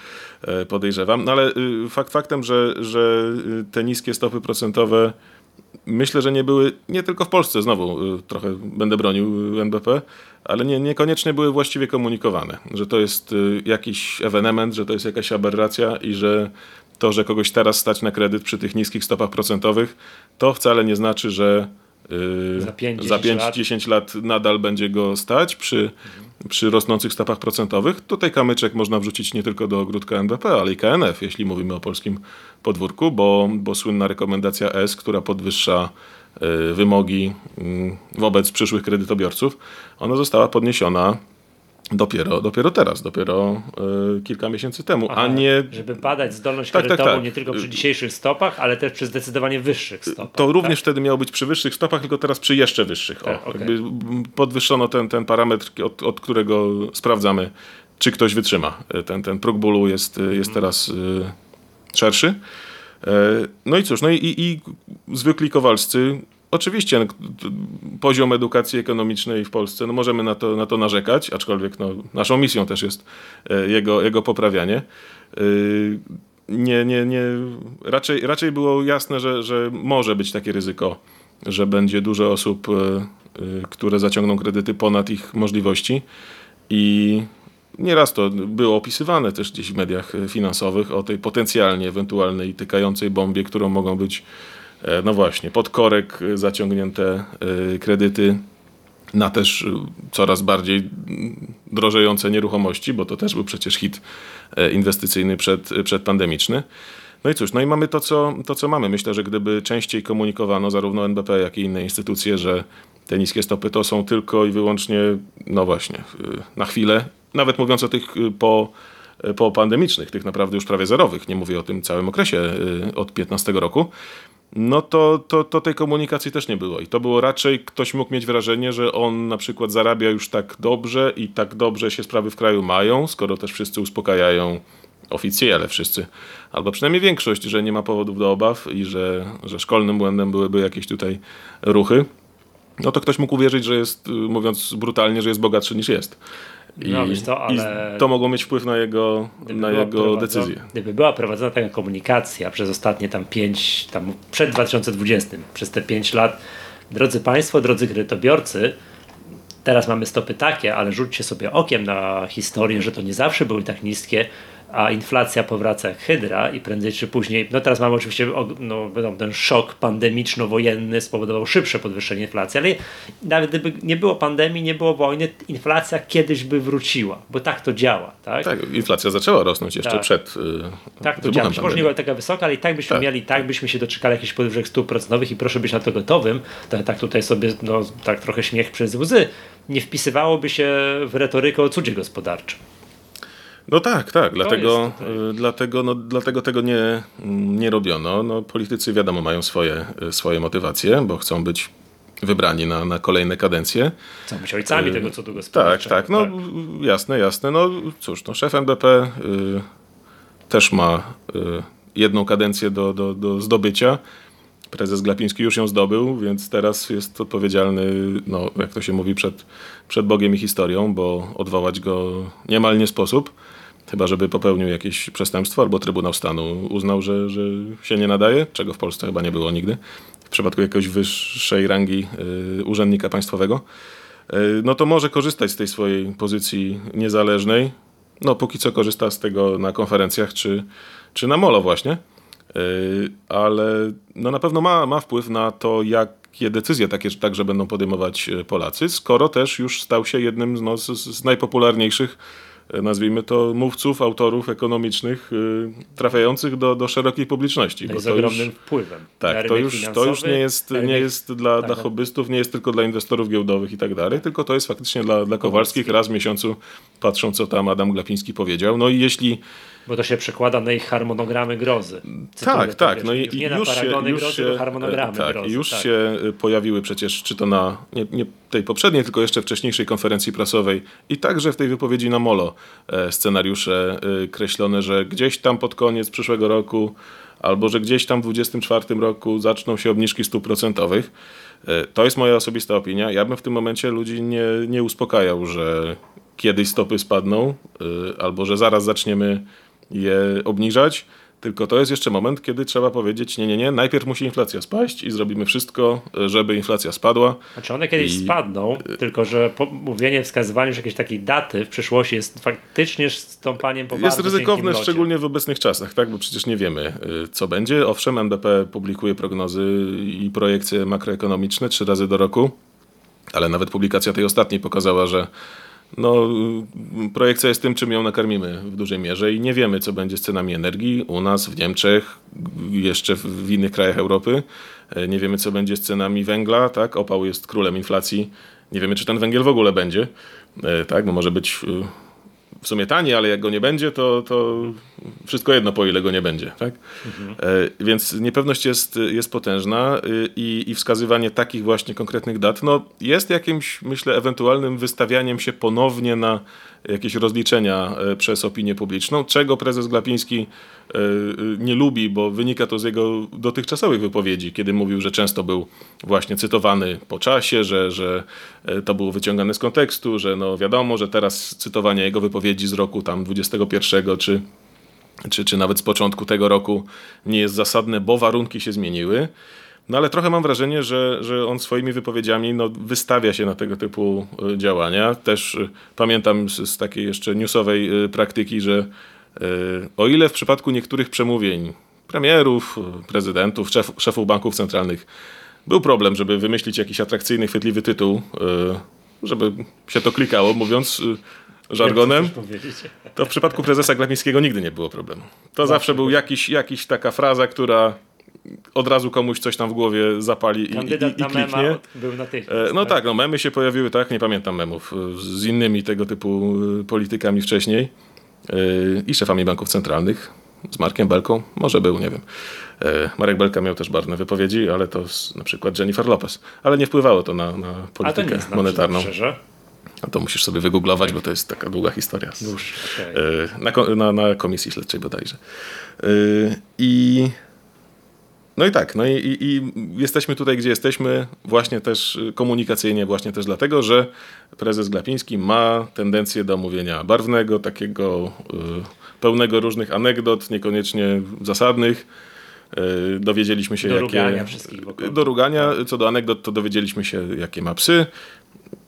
podejrzewam. No ale fakt fakt faktem, że, że te niskie stopy procentowe myślę, że nie były, nie tylko w Polsce, znowu y, trochę będę bronił NBP, ale nie, niekoniecznie były właściwie komunikowane, że to jest y, jakiś ewenement, że to jest jakaś aberracja i że to, że kogoś teraz stać na kredyt przy tych niskich stopach procentowych, to wcale nie znaczy, że Yy, za 5-10 lat. lat. nadal będzie go stać przy, mhm. Przy rosnących stopach procentowych. Tutaj kamyczek można wrzucić nie tylko do ogródka NBP, ale i KNF, jeśli mówimy o polskim podwórku, bo, bo słynna rekomendacja S, która podwyższa y, wymogi y, wobec przyszłych kredytobiorców, ona została podniesiona Dopiero, dopiero teraz, dopiero y, kilka miesięcy temu, Aha, a nie... Żeby badać zdolność tak, kredytową tak, tak. nie tylko przy dzisiejszych stopach, ale też przy zdecydowanie wyższych stopach. To tak? również wtedy miało być przy wyższych stopach, tylko teraz przy jeszcze wyższych. Tak, o, okay. podwyższono ten, ten parametr, od, od którego sprawdzamy, czy ktoś wytrzyma. Ten, ten próg bólu jest, jest mhm. teraz y, szerszy. E, no i cóż, no i, i zwykli kowalscy Oczywiście poziom edukacji ekonomicznej w Polsce, no możemy na to, na to narzekać, aczkolwiek no, naszą misją też jest e, jego, jego poprawianie. E, nie, nie, nie, raczej, raczej było jasne, że, że może być takie ryzyko, że będzie dużo osób, e, które zaciągną kredyty ponad ich możliwości i nieraz to było opisywane też gdzieś w mediach finansowych o tej potencjalnie ewentualnej tykającej bombie, którą mogą być no właśnie, pod korek zaciągnięte e, kredyty na też coraz bardziej drożejące nieruchomości, bo to też był przecież hit e, inwestycyjny przed, przedpandemiczny. No i cóż, no i mamy to co, to, co mamy. Myślę, że gdyby częściej komunikowano zarówno NBP, jak i inne instytucje, że te niskie stopy to są tylko i wyłącznie, no właśnie, na chwilę, nawet mówiąc o tych po, po pandemicznych, tych naprawdę już prawie zerowych, nie mówię o tym całym okresie od 15 roku, no to, to, to tej komunikacji też nie było. I to było raczej, ktoś mógł mieć wrażenie, że on na przykład zarabia już tak dobrze i tak dobrze się sprawy w kraju mają, skoro też wszyscy uspokajają oficjele wszyscy, albo przynajmniej większość, że nie ma powodów do obaw i że, że szkolnym błędem byłyby jakieś tutaj ruchy. no to ktoś mógł uwierzyć, że jest, mówiąc brutalnie, że jest bogatszy niż jest. I, no, to, ale... I to mogło mieć wpływ na jego, na jego decyzję. Gdyby była prowadzona taka komunikacja przez ostatnie tam pięć, tam przed 2020, przez te pięć lat, drodzy Państwo, drodzy kredytobiorcy, teraz mamy stopy takie, ale rzućcie sobie okiem na historię, że to nie zawsze były tak niskie, a inflacja powraca jak hydra i prędzej czy później, no teraz mamy oczywiście no, ten szok pandemiczno-wojenny spowodował szybsze podwyższenie inflacji, ale nawet gdyby nie było pandemii, nie było wojny, inflacja kiedyś by wróciła, bo tak to działa. Tak, tak inflacja zaczęła rosnąć jeszcze tak. przed yy, Tak to działa. Może nie była taka wysoka, ale i tak byśmy tak. mieli, tak byśmy się doczekali jakichś podwyżek stóp procentowych i proszę być na to gotowym, tak, tak tutaj sobie, no tak trochę śmiech przez łzy, nie wpisywałoby się w retorykę o cudzie gospodarczym. No tak, tak. Dlatego, y, dlatego, no, dlatego tego nie, nie robiono. No, politycy wiadomo mają swoje, y, swoje motywacje, bo chcą być wybrani na, na kolejne kadencje. Chcą być ojcami y, tego cudu gospodarczego. Tak, tak. No tak. jasne, jasne. No cóż, no, szef NBP y, też ma y, jedną kadencję do, do, do zdobycia. Prezes Glapiński już ją zdobył, więc teraz jest odpowiedzialny, no, jak to się mówi, przed, przed Bogiem i historią, bo odwołać go niemal nie sposób. Chyba, żeby popełnił jakieś przestępstwo albo Trybunał Stanu uznał, że, że się nie nadaje, czego w Polsce chyba nie było nigdy, w przypadku jakiegoś wyższej rangi y, urzędnika państwowego, y, no to może korzystać z tej swojej pozycji niezależnej. No, póki co korzysta z tego na konferencjach czy, czy na molo właśnie, y, ale no na pewno ma, ma wpływ na to, jakie decyzje takie także będą podejmować Polacy, skoro też już stał się jednym no, z, z najpopularniejszych nazwijmy to, mówców, autorów ekonomicznych y, trafiających do, do szerokiej publiczności. Bo z ogromnym już, wpływem. Tak, to już, to już nie jest, nie jest dla, tak, dla hobbystów, nie jest tylko dla inwestorów giełdowych i tak dalej, tylko to jest faktycznie dla, dla Kowalskich. Raz w miesiącu patrzą, co tam Adam Glapiński powiedział. No i jeśli bo to się przekłada na ich harmonogramy grozy. Cytuję tak, tak. No i, nie już na paragony się, już grozy, się, harmonogramy tak, grozy. Już tak. się pojawiły przecież, czy to na nie, nie, tej poprzedniej, tylko jeszcze wcześniejszej konferencji prasowej i także w tej wypowiedzi na Molo e, scenariusze e, kreślone, że gdzieś tam pod koniec przyszłego roku albo że gdzieś tam w 2024 roku zaczną się obniżki stóp procentowych. E, to jest moja osobista opinia. Ja bym w tym momencie ludzi nie, nie uspokajał, że kiedyś stopy spadną, albo że zaraz zaczniemy je obniżać, tylko to jest jeszcze moment, kiedy trzeba powiedzieć, nie, nie, nie, najpierw musi inflacja spaść i zrobimy wszystko, żeby inflacja spadła. Znaczy one kiedyś I... spadną, tylko że mówienie, wskazywanie już jakiejś takiej daty w przyszłości jest faktycznie stąpaniem po Jest ryzykowne, szczególnie w obecnych czasach, tak, bo przecież nie wiemy, y, co będzie. Owszem, NBP publikuje prognozy i projekcje makroekonomiczne trzy razy do roku, ale nawet publikacja tej ostatniej pokazała, że no, projekcja jest tym, czym ją nakarmimy w dużej mierze i nie wiemy, co będzie z cenami energii u nas, w Niemczech, jeszcze w innych krajach Europy. E, nie wiemy, co będzie z cenami węgla, tak? Opał jest królem inflacji. Nie wiemy, czy ten węgiel w ogóle będzie, e, tak? Bo może być e, w sumie tanie, ale jak go nie będzie, to, to wszystko jedno po ile go nie będzie. Tak? Mhm. E, więc niepewność jest, jest potężna y, i, i wskazywanie takich właśnie konkretnych dat no, jest jakimś, myślę, ewentualnym wystawianiem się ponownie na jakieś rozliczenia e, przez opinię publiczną, czego prezes Glapiński e, nie lubi, bo wynika to z jego dotychczasowych wypowiedzi, kiedy mówił, że często był właśnie cytowany po czasie, że, że e, to było wyciągane z kontekstu, że no wiadomo, że teraz cytowanie jego wypowiedzi z roku tam 21 czy, czy, czy nawet z początku tego roku nie jest zasadne, bo warunki się zmieniły. No ale trochę mam wrażenie, że, że on swoimi wypowiedziami no, wystawia się na tego typu e, działania. Też e, pamiętam z, z takiej jeszcze newsowej e, praktyki, że o ile w przypadku niektórych przemówień premierów, prezydentów, szef, szefów banków centralnych był problem, żeby wymyślić jakiś atrakcyjny, chwytliwy tytuł, żeby się to klikało, mówiąc żargonem, to w przypadku prezesa Glapińskiego nigdy nie było problemu. To zawsze, zawsze był jakiś, jakiś taka fraza, która od razu komuś coś tam w głowie zapali i, i, i kliknie. był natychmiast. E, no tak? tak, no memy się pojawiły, tak, nie pamiętam memów, e, z innymi tego typu e, politykami wcześniej i szefami banków centralnych, z Markiem Belką, może był, nie wiem. Marek Belka miał też barwne wypowiedzi, ale to z, na przykład Jennifer Lopez, ale nie wpływało to na, na politykę znam, monetarną. Szczerze. A to musisz sobie wygooglować, bo to jest taka długa historia. Z, okay. na, na, na komisji śledczej bodajże. I No i tak, no i, i, i, jesteśmy tutaj, gdzie jesteśmy, właśnie też komunikacyjnie, właśnie też dlatego, że prezes Glapiński ma tendencję do mówienia barwnego, takiego y, pełnego różnych anegdot, niekoniecznie zasadnych. Y, dowiedzieliśmy się, do jakie. Rugania wszystkich wokół. Do rugania. Co do anegdot, to dowiedzieliśmy się, jakie ma psy.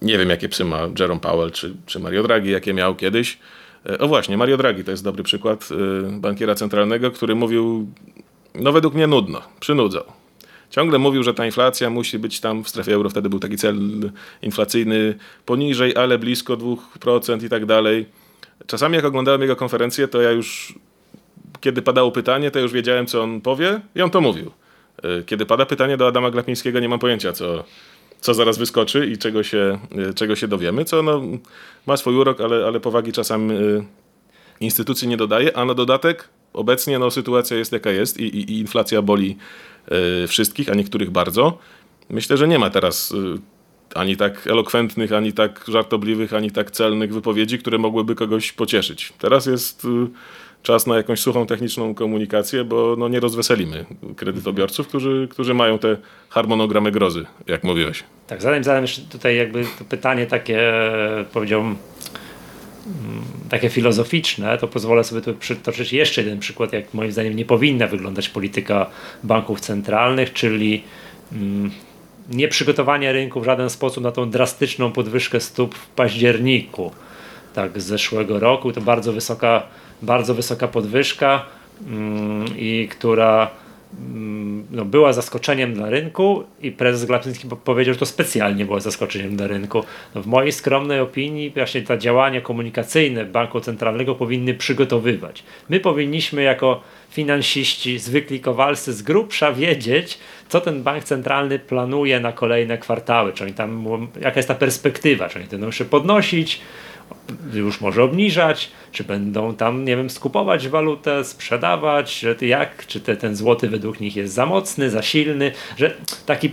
Nie wiem, jakie psy ma Jerome Powell czy, czy Mario Draghi, jakie miał kiedyś. Y, o właśnie, Mario Draghi to jest dobry przykład y, bankiera centralnego, który mówił no według mnie nudno, przynudzał. Ciągle mówił, że ta inflacja musi być tam w strefie euro, wtedy był taki cel inflacyjny poniżej, ale blisko 2% i tak dalej. Czasami jak oglądałem jego konferencję, to ja już, kiedy padało pytanie, to już wiedziałem, co on powie i on to mówił. Kiedy pada pytanie do Adama Glapińskiego, nie mam pojęcia, co, co zaraz wyskoczy i czego się, czego się dowiemy, co no, ma swój urok, ale, ale powagi czasami instytucji nie dodaje, a na dodatek obecnie no, sytuacja jest jaka jest i, i, i inflacja boli y, wszystkich, a niektórych bardzo. Myślę, że nie ma teraz y, ani tak elokwentnych, ani tak żartobliwych, ani tak celnych wypowiedzi, które mogłyby kogoś pocieszyć. Teraz jest y, czas na jakąś suchą techniczną komunikację, bo no, nie rozweselimy kredytobiorców, którzy, którzy mają te harmonogramy grozy, jak mówiłeś. Tak, zanim zadam jeszcze tutaj jakby pytanie takie, powiedziałbym, takie filozoficzne, to pozwolę sobie tu przytoczyć jeszcze jeden przykład, jak moim zdaniem nie powinna wyglądać polityka banków centralnych, czyli mm, nieprzygotowanie rynku w żaden sposób na tą drastyczną podwyżkę stóp w październiku tak, zeszłego roku. To bardzo wysoka, bardzo wysoka podwyżka mm, i która Mm, no, była zaskoczeniem dla rynku i prezes Glapiński powiedział, że to specjalnie było zaskoczeniem dla rynku. No, w mojej skromnej opinii właśnie te działania komunikacyjne Banku Centralnego powinny przygotowywać. My powinniśmy jako finansiści, zwykli kowalscy z grubsza wiedzieć, co ten bank centralny planuje na kolejne kwartały, czy oni tam, jaka jest ta perspektywa, czy oni będą się podnosić, już może obniżać, czy będą tam, nie wiem, skupować walutę, sprzedawać, że jak, czy te, ten złoty według nich jest za mocny, za silny, że taki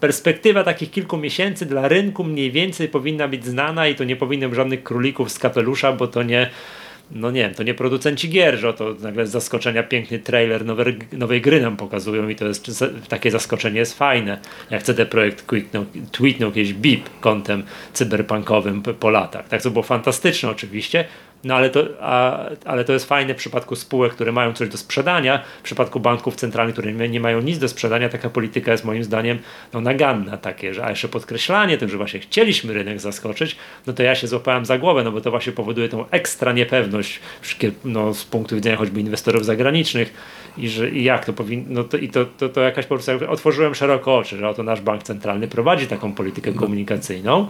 perspektywa takich kilku miesięcy dla rynku mniej więcej powinna być znana i to nie powinno być żadnych królików z kapelusza, bo to nie no nie wiem, to nie producenci gier, że to nagle z zaskoczenia piękny trailer nowej, nowej gry nam pokazują i to jest takie zaskoczenie jest fajne. Jak CD Projekt tweetnął kiedyś BIP kątem cyberpunkowym po latach. Tak, to było fantastyczne oczywiście, no ale to, a, ale to jest fajne w przypadku spółek, które mają coś do sprzedania, w przypadku banków centralnych, które nie, mają nic do sprzedania, taka polityka jest moim zdaniem no, naganna takie, że a jeszcze podkreślanie tym, że właśnie chcieliśmy rynek zaskoczyć, no to ja się złapałem za głowę, no bo to właśnie powoduje tą ekstra niepewność no, z punktu widzenia choćby inwestorów zagranicznych i że i jak to powinno, no to, i to, to, to jakaś po prostu otworzyłem szeroko oczy, że oto nasz bank centralny prowadzi taką politykę komunikacyjną,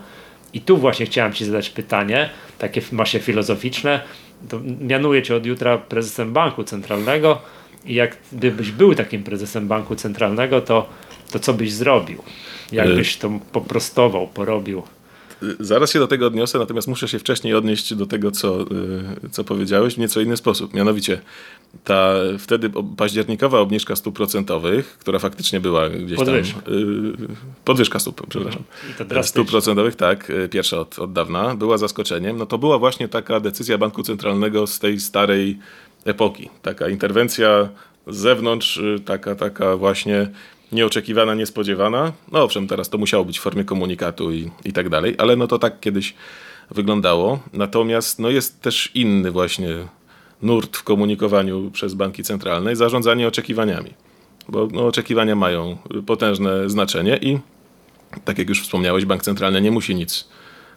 i tu właśnie chciałem Ci zadać pytanie, takie masie filozoficzne. To mianuję Cię od jutra prezesem Banku Centralnego i jak gdybyś był takim prezesem Banku Centralnego, to, to co byś zrobił? Jakbyś to poprostował, porobił? Zaraz się do tego odniosę, natomiast muszę się wcześniej odnieść do tego, co, y, co powiedziałeś w nieco inny sposób. Mianowicie ta wtedy październikowa obniżka stóp procentowych, która faktycznie była gdzieś podwyżka. tam. Y, podwyżka stóp, przepraszam. Stóp procentowych, tak, y, pierwsza od, od dawna, była zaskoczeniem. No to była właśnie taka decyzja Banku Centralnego z tej starej epoki. Taka interwencja z zewnątrz, taka, taka właśnie nieoczekiwana, niespodziewana. No owszem, teraz to musiało być w formie komunikatu i, i tak dalej, ale no to tak kiedyś wyglądało. Natomiast no jest też inny właśnie nurt w komunikowaniu przez banki centralne zarządzanie oczekiwaniami. Bo no, oczekiwania mają potężne znaczenie i tak jak już wspomniałeś, bank centralny nie musi nic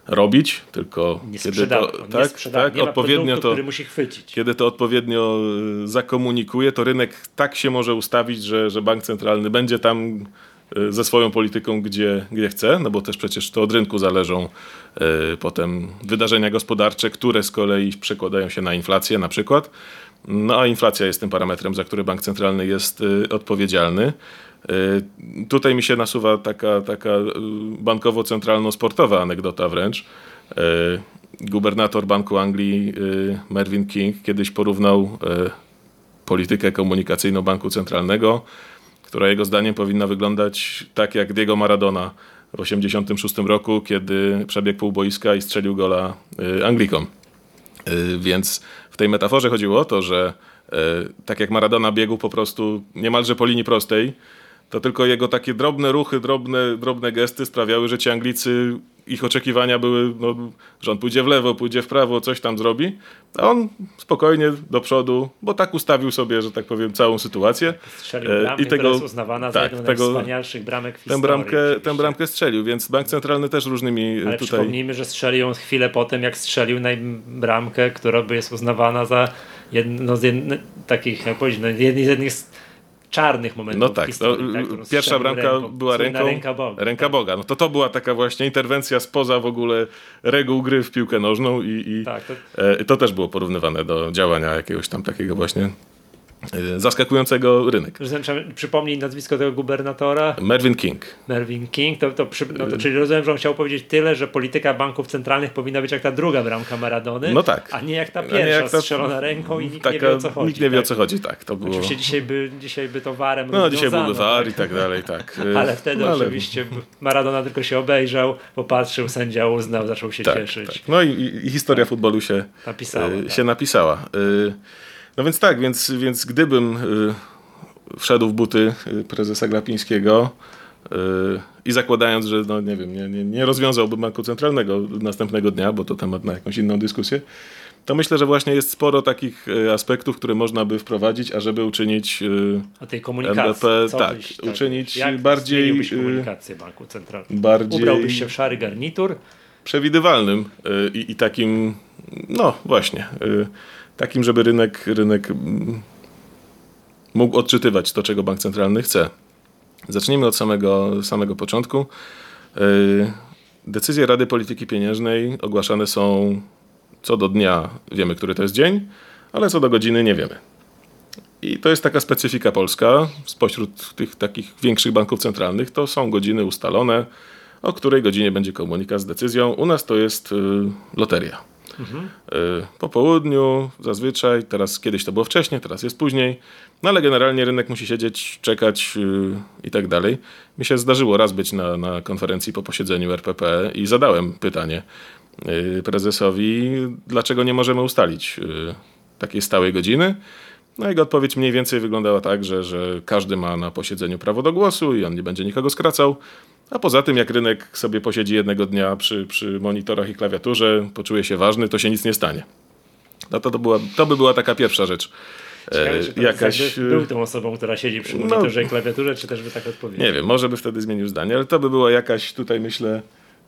robić, tylko nie kiedy to, tak, tak, odpowiednio produktu, to, musi chwycić. kiedy to odpowiednio y, zakomunikuje, to rynek tak się może ustawić, że, że bank centralny będzie tam y, ze swoją polityką, gdzie, gdzie chce, no bo też przecież to od rynku zależą y, potem wydarzenia gospodarcze, które z kolei przekładają się na inflację na przykład. No a inflacja jest tym parametrem, za który bank centralny jest odpowiedzialny. Y, tutaj mi się nasuwa taka, taka y, bankowo-centralno-sportowa anegdota wręcz. Y, gubernator Banku Anglii Mervyn King kiedyś porównał politykę komunikacyjną Banku Centralnego, która jego zdaniem powinna wyglądać tak jak Diego Maradona w 1986 roku, kiedy przebiegł pół boiska i strzelił gola Anglikom. Więc w tej metaforze chodziło o to, że tak jak Maradona biegł po prostu niemalże po linii prostej, to tylko jego takie drobne ruchy, drobne, drobne gesty sprawiały, że ci Anglicy, ich oczekiwania były, no, że on pójdzie w lewo, pójdzie w prawo, coś tam zrobi, a on spokojnie do przodu, bo tak ustawił sobie, że tak powiem, całą sytuację. Strzelił bramkę, I tego, uznawana tak, za jedną tego, z najwspanialszych bramek w tę bramkę, tę bramkę strzelił, więc Bank Centralny też różnymi Ale tutaj... przypomnijmy, że strzelił ją chwilę po tym, jak strzelił bramkę, która by jest uznawana za jedno z jednych takich, jak powiedzieć, no, jednych z jednych czarnych momentów. No tak, historii, no, tak pierwsza bramka ręką, była ręką, ręka Boga. Ręka tak. Boga. No to to była taka właśnie interwencja spoza w ogóle reguł gry w piłkę nożną i, i tak, to... E, to też było porównywane do działania jakiegoś tam takiego właśnie zaskakującego rynek. Przypomnij nazwisko tego gubernatora. Mervyn King. Mervyn King, to, to, przy, no to czyli rozumiem, że on chciał powiedzieć tyle, że polityka banków centralnych powinna być jak ta druga bramka Maradony, no tak. a nie jak ta pierwsza, jak ta, strzelona ręką i nikt taka, nie wie o co chodzi. Nikt nie wie o co chodzi, tak. To było... Oczywiście dzisiaj by, dzisiaj by to warem No dzisiaj byłby war i tak dalej, tak. ale wtedy no, ale... oczywiście Maradona tylko się obejrzał, popatrzył, sędzia uznał, zaczął się tak, cieszyć. Tak. No i, i historia tak. futbolu się napisała. Tak. Się napisała. Y, no więc tak, więc, więc gdybym y, wszedł w buty y, prezesa Glapińskiego y, i zakładając, że no nie wiem, nie, nie, nie rozwiązałbym banku centralnego następnego dnia, bo to temat na jakąś inną dyskusję, to myślę, że właśnie jest sporo takich aspektów, które można by wprowadzić, ażeby uczynić o tej komunikacji. NBP, tak, byś, tak, uczynić jak bardziej komunikację banku centralnego. Bardziej Ubrałbyś się w szary garnitur przewidywalnym i, i takim no właśnie takim, żeby rynek, rynek mm, mógł odczytywać to, czego bank centralny chce. Zacznijmy od samego, samego początku. Y, decyzje Rady Polityki Pieniężnej ogłaszane są co do dnia, wiemy, który to jest dzień, ale co do godziny nie wiemy. I to jest taka specyfika polska. Spośród tych takich większych banków centralnych to są godziny ustalone, o której godzinie będzie komunikat z decyzją. U nas to jest y, loteria. Mhm. Po południu zazwyczaj, teraz kiedyś to było wcześniej, teraz jest później, no ale generalnie rynek musi siedzieć, czekać yy, i tak dalej. Mi się zdarzyło raz być na, na konferencji po posiedzeniu RPP i zadałem pytanie yy, prezesowi, dlaczego nie możemy ustalić takiej stałej godziny. No jego odpowiedź mniej więcej wyglądała tak, że, że każdy ma na posiedzeniu prawo do głosu i on nie będzie nikogo skracał. A poza tym, jak rynek sobie posiedzi jednego dnia przy, przy monitorach i klawiaturze, poczuje się ważny, to się nic nie stanie. No to, to, była, to by była taka pierwsza rzecz. Ciekawe, czy jakaś... był tą osobą, która siedzi przy no. monitorze no, i klawiaturze, czy też by tak odpowiedział? Nie wiem, może by wtedy zmienił zdanie, ale to by była jakaś tutaj, myślę,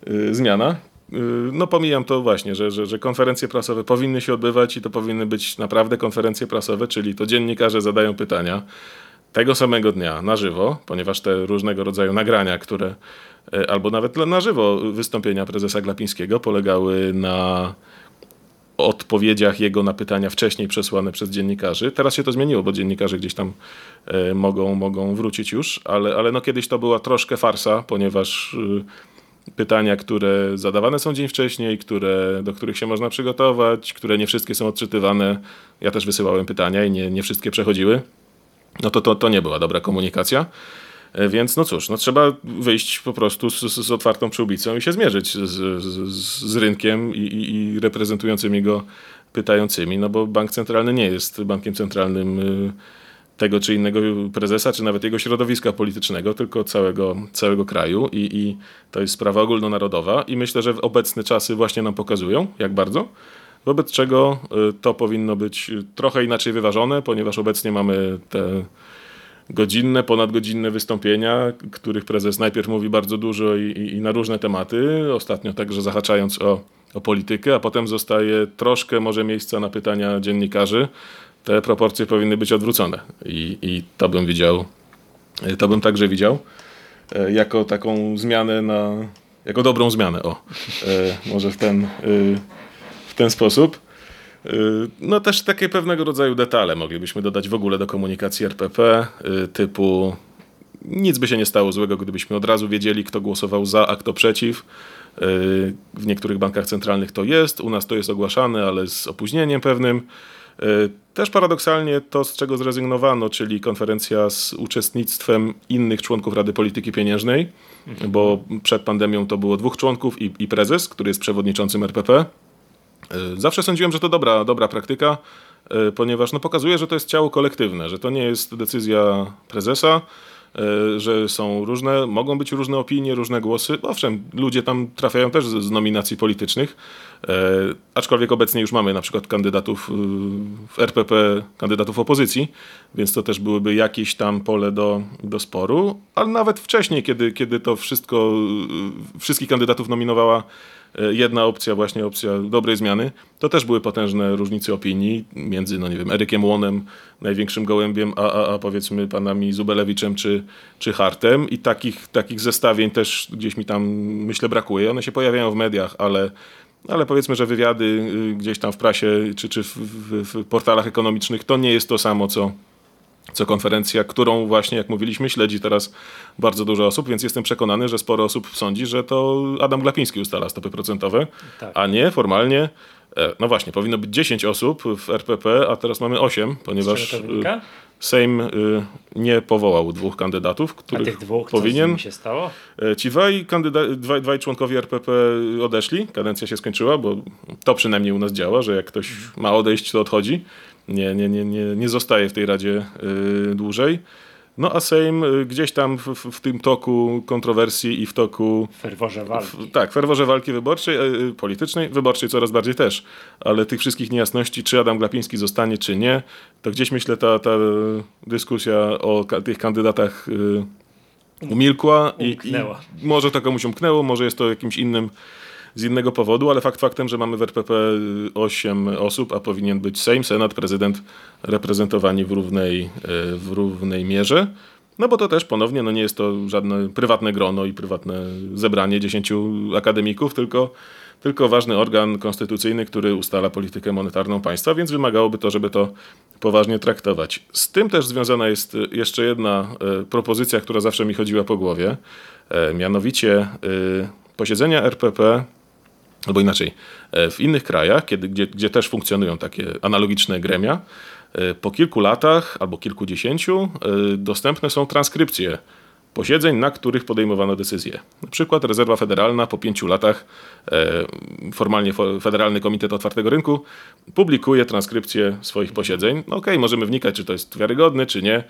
yy, zmiana. Yy, no pomijam to właśnie, że, że, że konferencje prasowe powinny się odbywać i to powinny być naprawdę konferencje prasowe, czyli to dziennikarze zadają pytania, tego samego dnia na żywo, ponieważ te różnego rodzaju nagrania, które e, albo nawet na żywo wystąpienia prezesa Glapińskiego polegały na odpowiedziach jego na pytania wcześniej przesłane przez dziennikarzy. Teraz się to zmieniło, bo dziennikarze gdzieś tam e, mogą, mogą wrócić już, ale, ale no kiedyś to była troszkę farsa, ponieważ e, pytania, które zadawane są dzień wcześniej, które, do których się można przygotować, które nie wszystkie są odczytywane. Ja też wysyłałem pytania i nie, nie wszystkie przechodziły no to, to, to nie była dobra komunikacja. E, więc no cóż, no trzeba wyjść po prostu z, z otwartą przyłbicą i się zmierzyć z, z, z rynkiem i, i, i, reprezentującymi go pytającymi, no bo bank centralny nie jest bankiem centralnym y, tego czy innego prezesa, czy nawet jego środowiska politycznego, tylko całego, całego kraju I, i to jest sprawa ogólnonarodowa i myślę, że obecne czasy właśnie nam pokazują, jak bardzo. Wobec czego y, to powinno być trochę inaczej wyważone, ponieważ obecnie mamy te godzinne, ponadgodzinne wystąpienia, których prezes najpierw mówi bardzo dużo i, i, i na różne tematy, ostatnio także zahaczając o, o politykę, a potem zostaje troszkę może miejsca na pytania dziennikarzy. Te proporcje powinny być odwrócone i, i to bym widział, to bym także widział jako taką zmianę na, jako dobrą zmianę, o, może w ten ten sposób. Y, no też takie pewnego rodzaju detale moglibyśmy dodać w ogóle do komunikacji RPP, y, typu nic by się nie stało złego, gdybyśmy od razu wiedzieli, kto głosował za, a kto przeciw. Y, w niektórych bankach centralnych to jest, u nas to jest ogłaszane, ale z opóźnieniem pewnym. Też paradoksalnie to, z czego zrezygnowano, czyli konferencja z uczestnictwem innych członków Rady Polityki Pieniężnej, bo przed pandemią to było dwóch członków i, i prezes, który jest przewodniczącym RPP. Zawsze sądziłem, że to dobra, dobra praktyka, ponieważ no, pokazuje, że to jest ciało kolektywne, że to nie jest decyzja prezesa, E, że są różne, mogą być różne opinie, różne głosy. Owszem, ludzie tam trafiają też z, nominacji politycznych, aczkolwiek obecnie już mamy na przykład kandydatów w RPP, kandydatów opozycji, więc to też byłyby jakieś tam pole do, do sporu, ale nawet wcześniej, kiedy, kiedy to wszystko, wszystkich kandydatów nominowała jedna opcja, właśnie opcja dobrej zmiany, to też były potężne różnice opinii między, no nie wiem, Erykiem Łonem, największym gołębiem, a, a, a powiedzmy panami Zubelewiczem czy, czy Hartem i takich, takich zestawień też gdzieś mi tam, myślę, brakuje. One się pojawiają w mediach, ale ale powiedzmy, że wywiady y, gdzieś tam w prasie czy, czy w, w, w portalach ekonomicznych to nie jest to samo, co, co konferencja, którą właśnie, jak mówiliśmy, śledzi teraz bardzo dużo osób, więc jestem przekonany, że sporo osób sądzi, że to Adam Glapiński ustala stopy procentowe, tak. a nie formalnie. E, no właśnie, powinno być 10 osób w RPP, a teraz mamy 8, ponieważ Sejm y, nie powołał dwóch kandydatów, których a tych dwóch, powinien. Co się stało? E, ci dwaj, kandyda- dwaj, dwaj członkowie RPP odeszli, kadencja się skończyła, bo to przynajmniej u nas działa, że jak ktoś ma odejść, to odchodzi nie, nie, nie, nie, nie zostaje w tej Radzie y, dłużej. No a Sejm y, gdzieś tam w, w, tym toku kontrowersji i w toku... Ferworze walki. W, tak, ferworze walki wyborczej, y, politycznej, wyborczej coraz bardziej też, ale tych wszystkich niejasności, czy Adam Glapiński zostanie, czy nie, to gdzieś myślę ta, ta dyskusja o ka tych kandydatach umilkła i, i, może to komuś umknęło, może jest to jakimś innym z innego powodu, ale fakt faktem, że mamy w RPP 8 osób, a powinien być Sejm, Senat, prezydent reprezentowani w równej, e, w równej mierze. No bo to też ponownie no nie jest to żadne prywatne grono i prywatne zebranie dziesięciu akademików, tylko, tylko ważny organ konstytucyjny, który ustala politykę monetarną państwa, więc wymagałoby to, żeby to poważnie traktować. Z tym też związana jest jeszcze jedna e, propozycja, która zawsze mi chodziła po głowie, e, mianowicie posiedzenia RPP albo inaczej, e, w innych krajach, kiedy, gdzie, gdzie też funkcjonują takie analogiczne gremia, e, po kilku latach albo kilkudziesięciu e, dostępne są transkrypcje posiedzeń, na których podejmowano decyzje. Na przykład Rezerwa Federalna po pięciu latach, formalnie Federalny Komitet Otwartego Rynku, publikuje transkrypcję swoich posiedzeń. No okej, okay, możemy wnikać, czy to jest wiarygodne, czy nie,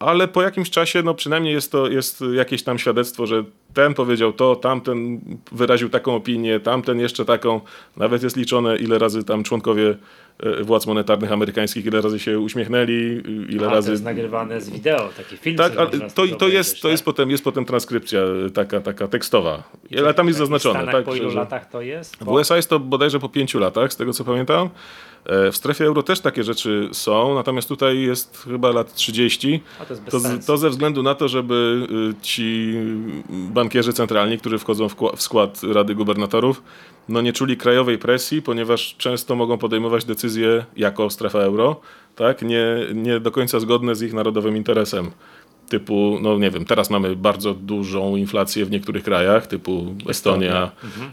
ale po jakimś czasie, no przynajmniej jest to jest jakieś tam świadectwo, że ten powiedział to, tamten wyraził taką opinię, tamten jeszcze taką. Nawet jest liczone, ile razy tam członkowie e, władz monetarnych amerykańskich, ile razy się uśmiechnęli, ile A, razy... to jest nagrywane z wideo, taki film. Tak, ale to, to, jest, to jest, potem, jest potem transkrypcja taka, taka tekstowa. Ale tam jest zaznaczone. Tak, po ilu że, latach to jest? W USA jest to bodajże po pięciu latach, z tego co pamiętam. E, w strefie euro też takie rzeczy są, natomiast tutaj jest chyba lat 30. A to, to, to, ze względu na to, żeby y, ci bankierzy centralni, którzy wchodzą w skład Rady Gubernatorów, no nie czuli krajowej presji, ponieważ często mogą podejmować decyzje jako strefa euro, tak? nie, nie do końca zgodne z ich narodowym interesem typu, no nie wiem, teraz mamy bardzo dużą inflację w niektórych krajach, typu Estonia, mhm.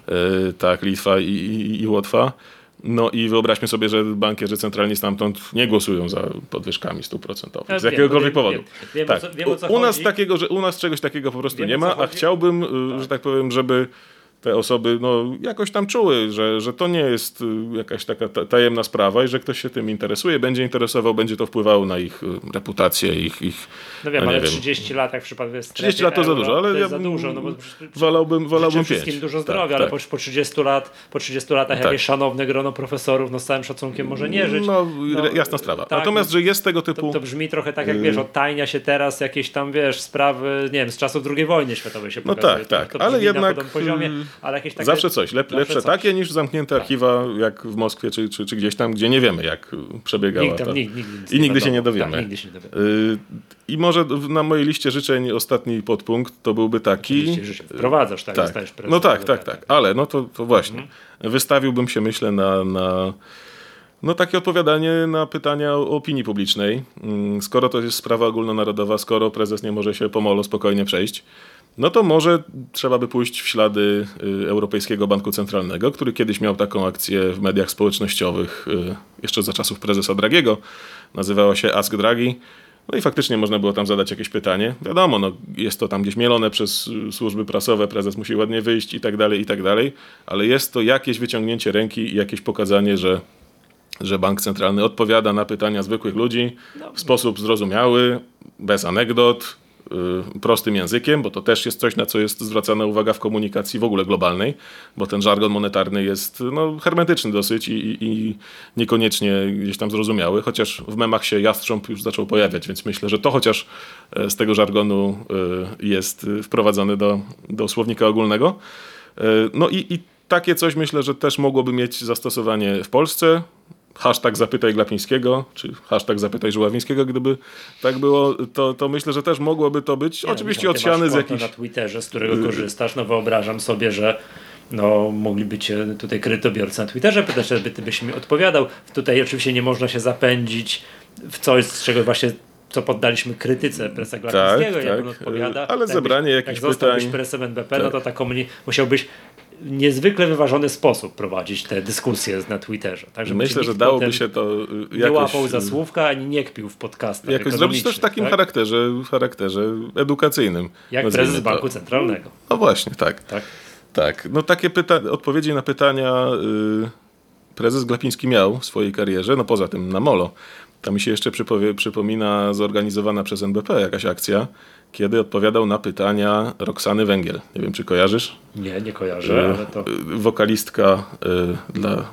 y, tak, Litwa i, i, i Łotwa. No i wyobraźmy sobie, że bankierzy centralni stamtąd nie głosują za podwyżkami stóp procentowych. Ja z jakiegokolwiek powodu. Wiem, tak. wiem, o co, u, nas takiego, że u nas czegoś takiego po prostu nie ma, a chciałbym, tak. że tak powiem, żeby te osoby no, jakoś tam czuły, że, że to nie jest y, jakaś taka tajemna sprawa i że ktoś się tym interesuje, będzie interesował, będzie to wpływało na ich y, reputację, ich... ich no wiem, no ale wiem. 30 lat jak w przypadku 30 lat to za dużo, ale ja za dużo, no bo wolałbym, wolałbym wszystkim dużo zdrowia, tak, ale tak. Po, po 30 lat, po 30 latach tak. jakieś szanowne grono profesorów, no z całym szacunkiem może nie żyć. No, no jasna sprawa. Tak, Natomiast, że jest tego typu... To, to, brzmi trochę tak jak, wiesz, odtajnia się teraz jakieś tam, wiesz, sprawy, nie wiem, z czasów II wojny światowej się no pokazuje. No tak, tak, ale jednak... Poziomie, ale jakieś takie... Zawsze coś, lep, lepsze coś. takie niż zamknięte tak. archiwa jak w Moskwie czy, czy, czy, gdzieś tam, gdzie nie wiemy jak przebiegała nigdy, ta... nigdy, nigdy I nigdy się nie dowiemy. Tak, nigdy się nie dowiemy. Y, I może na mojej liście życzeń ostatni podpunkt to byłby taki... Wprowadzasz, tak? tak. No tak, tak, tak. Ale no to, to właśnie. Mhm. Wystawiłbym się myślę na... na no takie odpowiadanie na pytania o opinii publicznej. Mm, skoro to jest sprawa ogólnonarodowa, skoro prezes nie może się pomolo spokojnie przejść, no to może trzeba by pójść w ślady y, Europejskiego Banku Centralnego, który kiedyś miał taką akcję w mediach społecznościowych, y, jeszcze za czasów prezesa Dragiego. Nazywała się Ask Draghi. No i faktycznie można było tam zadać jakieś pytanie. Wiadomo, no, jest to tam gdzieś mielone przez y, służby prasowe, prezes musi ładnie wyjść i tak dalej, i tak dalej, ale jest to jakieś wyciągnięcie ręki i jakieś pokazanie, że, że bank centralny odpowiada na pytania zwykłych ludzi w sposób zrozumiały, bez anegdot, prostym językiem, bo to też jest coś, na co jest zwracana uwaga w komunikacji w ogóle globalnej, bo ten żargon monetarny jest no, hermetyczny dosyć i, i, i niekoniecznie gdzieś tam zrozumiały, chociaż w memach się jastrząb już zaczął pojawiać, więc myślę, że to chociaż e, z tego żargonu y, jest y, wprowadzony do, do słownika ogólnego. E, No i, i takie coś myślę, że też mogłoby mieć zastosowanie w Polsce. Hashtag zapytaj Glapińskiego, czy hashtag zapytaj Żuławińskiego, gdyby tak było, to, to myślę, że też mogłoby to być. Nie, Oczywiście no, masz z jakichś... na Twitterze, z którego korzystasz, no wyobrażam sobie, że no, mogliby cię tutaj kredytobiorcy na Twitterze pytać, żeby ty byś mi odpowiadał. Tutaj oczywiście nie można się zapędzić w coś, z czego właśnie co poddaliśmy krytyce presa Glapińskiego, jak tak. on odpowiada. Ale Tak zebranie jak jakichś zostałbyś pytań- presem NBP, no Tak. to ta komuni- musiałbyś niezwykle wyważony sposób prowadzić te dyskusje na Twitterze. Tak, Myślę, że dałoby się to y, nie jakoś, łapał za słówka, ani nie kpił w podcastach jakoś zrobić też w takim tak? charakterze, charakterze edukacyjnym. Jak prezes. Banku Centralnego. No właśnie, tak. Tak? Tak, no takie pyta- odpowiedzi na pytania y, prezes Glapiński miał w swojej karierze, no poza tym na Molo. Tam mi się jeszcze przypomina zorganizowana przez NBP jakaś akcja, kiedy odpowiadał na pytania Roxany Węgiel. Nie wiem, czy kojarzysz? Nie, nie kojarzę, ale to... Y, Wokalistka y, dla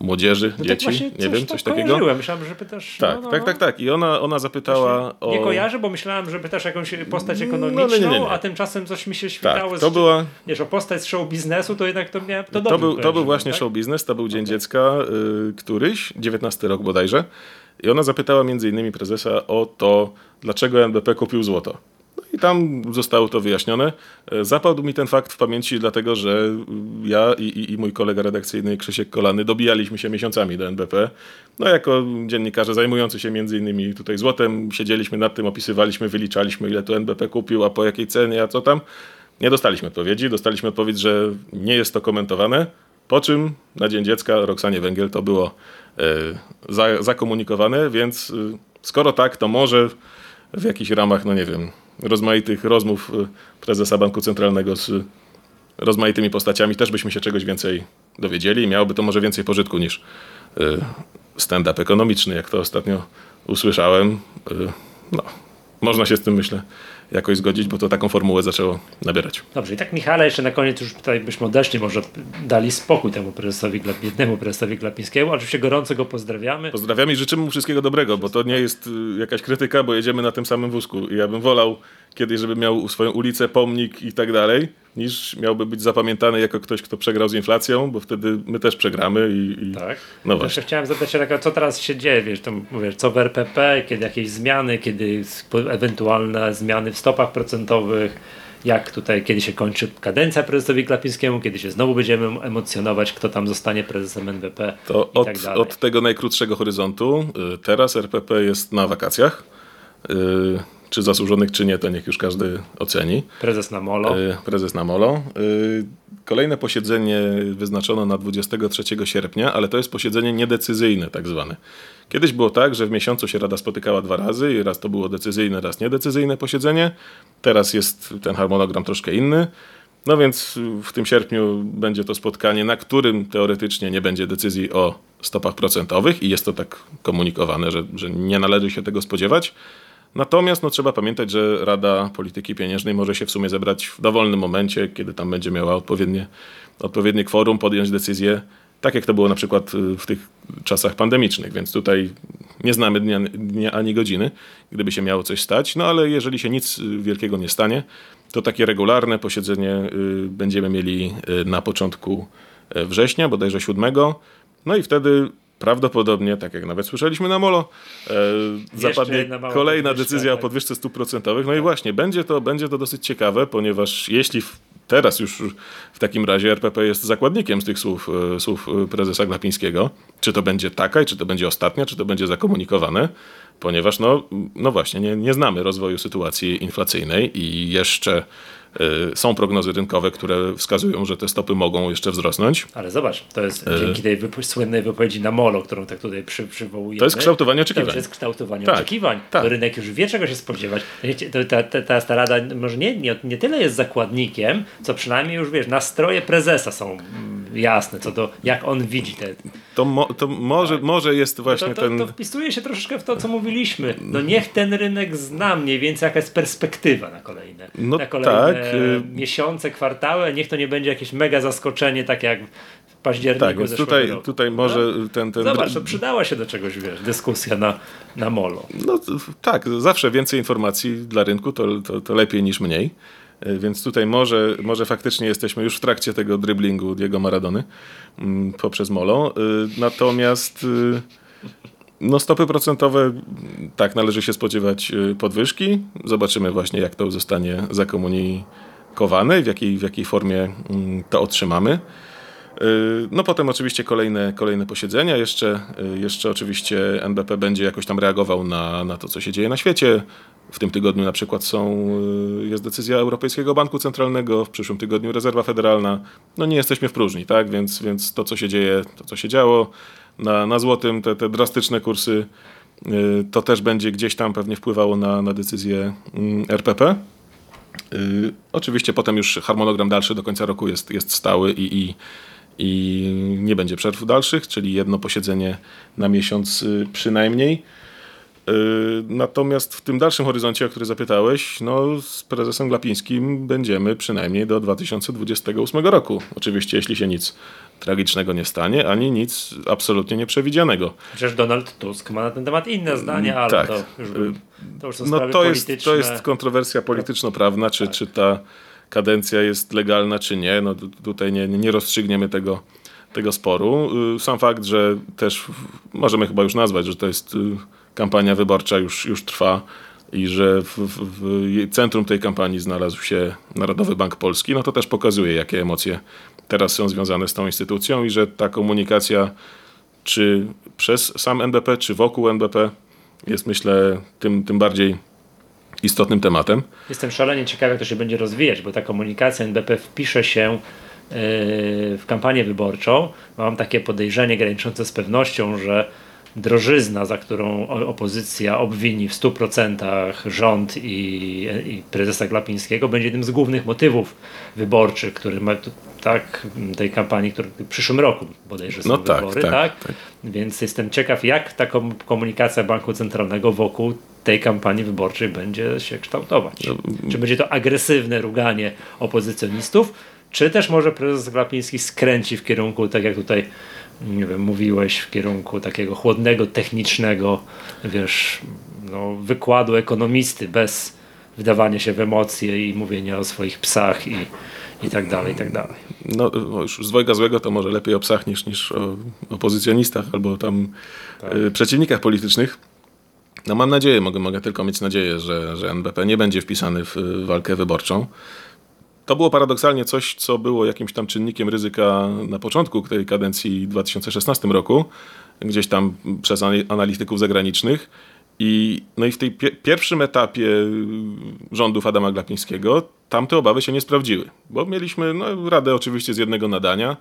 młodzieży, No tak dzieci, właśnie nie wiem, tak coś takiego. kojarzyłem. Myślałem, że pytasz... Tak, no, no, tak, no. tak, tak. I ona, ona zapytała o... Nie kojarzę, bo myślałem, że pytasz jakąś postać No, ekonomiczną, nie, nie, nie. a tymczasem coś mi się świtało. Tak, z- to była... Wiesz, o postać z show biznesu, to jednak to miałem... To, To dobrze był, to był właśnie tak? show biznes, to był Dzień Dziecka y, któryś, 19 rok bodajże. I ona zapytała między innymi prezesa o to, dlaczego NBP kupił złoto. I tam zostało to wyjaśnione. E, Zapadł mi ten fakt w pamięci, dlatego że ja i, i, mój kolega redakcyjny Krzysiek Kolany dobijaliśmy się miesiącami do NBP. No jako dziennikarze zajmujący się między innymi tutaj złotem, siedzieliśmy nad tym, opisywaliśmy, wyliczaliśmy ile to NBP kupił, a po jakiej cenie, a co tam. Nie dostaliśmy odpowiedzi. Dostaliśmy odpowiedź, że nie jest to komentowane. Po czym na Dzień Dziecka Roxanie Węgiel to było e, za, zakomunikowane, więc e, skoro tak, to może w jakichś ramach, no nie wiem, rozmaitych rozmów e, prezesa Banku Centralnego z rozmaitymi postaciami też byśmy się czegoś więcej dowiedzieli miałoby to może więcej pożytku niż e, stand-up ekonomiczny, jak to ostatnio usłyszałem. E, no, można się z tym, myślę, jakoś zgodzić, bo to taką formułę zaczęło nabierać. Dobrze, i tak Michale, jeszcze na koniec już tutaj byśmy odeszli, może dali spokój temu prezesowi, biednemu prezesowi Glapińskiemu. Oczywiście gorąco go pozdrawiamy. Pozdrawiamy i życzymy mu wszystkiego dobrego, bo to nie jest y, jakaś krytyka, bo jedziemy na tym samym wózku. I ja bym wolał kiedyś, żeby miał swoją ulicę, pomnik i tak dalej, niż miałby być zapamiętany jako ktoś, kto przegrał z inflacją, bo wtedy my też przegramy i, i Tak. no Jeszcze właśnie. chciałem zapytać się, taka, co teraz się dzieje, wiesz, to mówię, co w RPP, kiedy jakieś zmiany, kiedy ewentualne zmiany w stopach procentowych, jak tutaj, kiedy się kończy kadencja prezesowi Glapińskiemu, kiedy się znowu będziemy emocjonować, kto tam zostanie prezesem NBP To i od, tak od tego najkrótszego horyzontu, y, teraz RPP jest na wakacjach. Czy zasłużonych, czy nie, to niech już każdy oceni. Prezes na molo. Y, Prezes na Molo. Y, Kolejne posiedzenie wyznaczono na 23 sierpnia, ale to jest posiedzenie niedecyzyjne tak zwane. Kiedyś było tak, że w miesiącu się Rada spotykała dwa razy i raz to było decyzyjne, raz niedecyzyjne posiedzenie. Teraz jest ten harmonogram troszkę inny. No więc w tym sierpniu będzie to spotkanie, na którym teoretycznie nie będzie decyzji o stopach procentowych i jest to tak komunikowane, że, że nie należy się tego spodziewać. Natomiast no, trzeba pamiętać, że Rada Polityki Pieniężnej może się w sumie zebrać w dowolnym momencie, kiedy tam będzie miała odpowiednie, odpowiednie kworum, podjąć decyzję, tak jak to było na przykład y, w tych czasach pandemicznych, więc tutaj nie znamy dnia, dnia ani godziny, gdyby się miało coś stać, no ale jeżeli się nic y, wielkiego nie stanie, to takie regularne posiedzenie y, będziemy mieli na początku września, bodajże 7. No i wtedy prawdopodobnie, tak jak nawet słyszeliśmy na Molo, e, zapadnie kolejna podwyżka, decyzja o tak. podwyżce stóp procentowych. No i właśnie, będzie to, będzie to dosyć ciekawe, ponieważ jeśli w, teraz już w takim razie RPP jest zakładnikiem z tych słów, e, słów e, prezesa Glapińskiego, czy to będzie taka, i czy to będzie ostatnia, czy to będzie zakomunikowane, ponieważ no, no właśnie, nie, nie znamy rozwoju sytuacji inflacyjnej i jeszcze są prognozy rynkowe, które wskazują, że te stopy mogą jeszcze wzrosnąć. Ale zobacz, to jest y dzięki tej wypo słynnej wypowiedzi na Molo, którą tak tutaj przy, przywołujemy. To jest kształtowanie oczekiwań. To jest kształtowanie tak, oczekiwań. Tak. Rynek już wie, czego się spodziewać. Ta, ta, ta, ta rada może nie, nie, nie tyle jest zakładnikiem, co przynajmniej już wiesz, nastroje prezesa są mm, jasne, co do jak on widzi te. To, mo, to może, tak. może jest właśnie to, to, ten. To wpisuje się troszeczkę w to, co mówiliśmy. No niech ten rynek zna mniej więcej, jaka jest perspektywa na kolejne, no na kolejne tak. Y- miesiące, kwartały. Niech to nie będzie jakieś mega zaskoczenie, tak jak w październiku. Tak, więc tutaj, roku. tutaj może no? ten, ten. Zobacz, to przydała się do czegoś, wiesz, dyskusja na, na molo. No tak, zawsze więcej informacji dla rynku to, to, to lepiej niż mniej. E, więc tutaj może, może faktycznie jesteśmy już w trakcie tego driblingu Diego Maradony mm, poprzez Molo. E, natomiast e, no stopy procentowe, tak, należy się spodziewać podwyżki. Zobaczymy właśnie, jak to zostanie zakomunikowane w jakiej, w jakiej formie mm, to otrzymamy. No potem oczywiście kolejne, kolejne posiedzenia. Jeszcze, jeszcze oczywiście NBP będzie jakoś tam reagował na, na to, co się dzieje na świecie. W tym tygodniu na przykład są, y, jest decyzja Europejskiego Banku Centralnego, w przyszłym tygodniu rezerwa federalna. No nie jesteśmy w próżni, tak? Więc, więc to, co się dzieje, to, co się działo na, na złotym, te, te drastyczne kursy, y, to też będzie gdzieś tam pewnie wpływało na, na decyzję mm, RPP. Y, oczywiście potem już harmonogram dalszy do końca roku jest, jest stały i, i, i nie będzie przerw dalszych, czyli jedno posiedzenie na miesiąc przynajmniej. Y, natomiast w tym dalszym horyzoncie, o który zapytałeś, no z prezesem Glapińskim będziemy przynajmniej do 2028 roku. Oczywiście, jeśli się nic tragicznego nie stanie, ani nic absolutnie nieprzewidzianego. Chociaż Donald Tusk ma na ten temat inne zdanie, ale tak. to, już, to już są no, to jest, to jest kontrowersja polityczno-prawna, czy, tak. czy ta kadencja jest legalna, czy nie. No, tutaj nie, nie rozstrzygniemy tego, tego sporu. Y, sam fakt, że też możemy chyba już nazwać, że to jest y, kampania wyborcza już, już trwa i że w, w, w, centrum tej kampanii znalazł się Narodowy Bank Polski, no to też pokazuje, jakie emocje teraz są związane z tą instytucją i że ta komunikacja czy przez sam NBP, czy wokół NBP jest myślę tym, tym bardziej istotnym tematem. Jestem szalenie ciekawy, jak to się będzie rozwijać, bo ta komunikacja NBP wpisze się yy, w kampanię wyborczą. Mam takie podejrzenie graniczące z pewnością, że drożyzna, za którą opozycja obwini w 100% rząd i, i prezesa Glapińskiego, będzie jednym z głównych motywów wyborczych, który ma tak, tej kampanii, który w przyszłym roku bodajże są no tak, wybory, tak, tak? tak, Więc jestem ciekaw, jak ta komunikacja Banku Centralnego wokół tej kampanii wyborczej będzie się kształtować. No, czy będzie to agresywne ruganie opozycjonistów, czy też może prezes Glapiński skręci w kierunku, tak jak tutaj nie wiem, mówiłeś w kierunku takiego chłodnego, technicznego, wiesz, no, wykładu ekonomisty bez wdawania się w emocje i mówienia o swoich psach i, i tak dalej, i tak dalej. No, no już z dwojga złego to może lepiej o psach niż, niż o opozycjonistach albo tam tak. y, przeciwnikach politycznych. No mam nadzieję, mogę, mogę tylko mieć nadzieję, że, że NBP nie będzie wpisany w walkę wyborczą. To było paradoksalnie coś, co było jakimś tam czynnikiem ryzyka na początku tej kadencji w 2016 roku, gdzieś tam przez analityków zagranicznych. I, no i w tej pie pierwszym etapie rządów Adama Glapińskiego tamte obawy się nie sprawdziły, bo mieliśmy no, radę oczywiście z jednego nadania,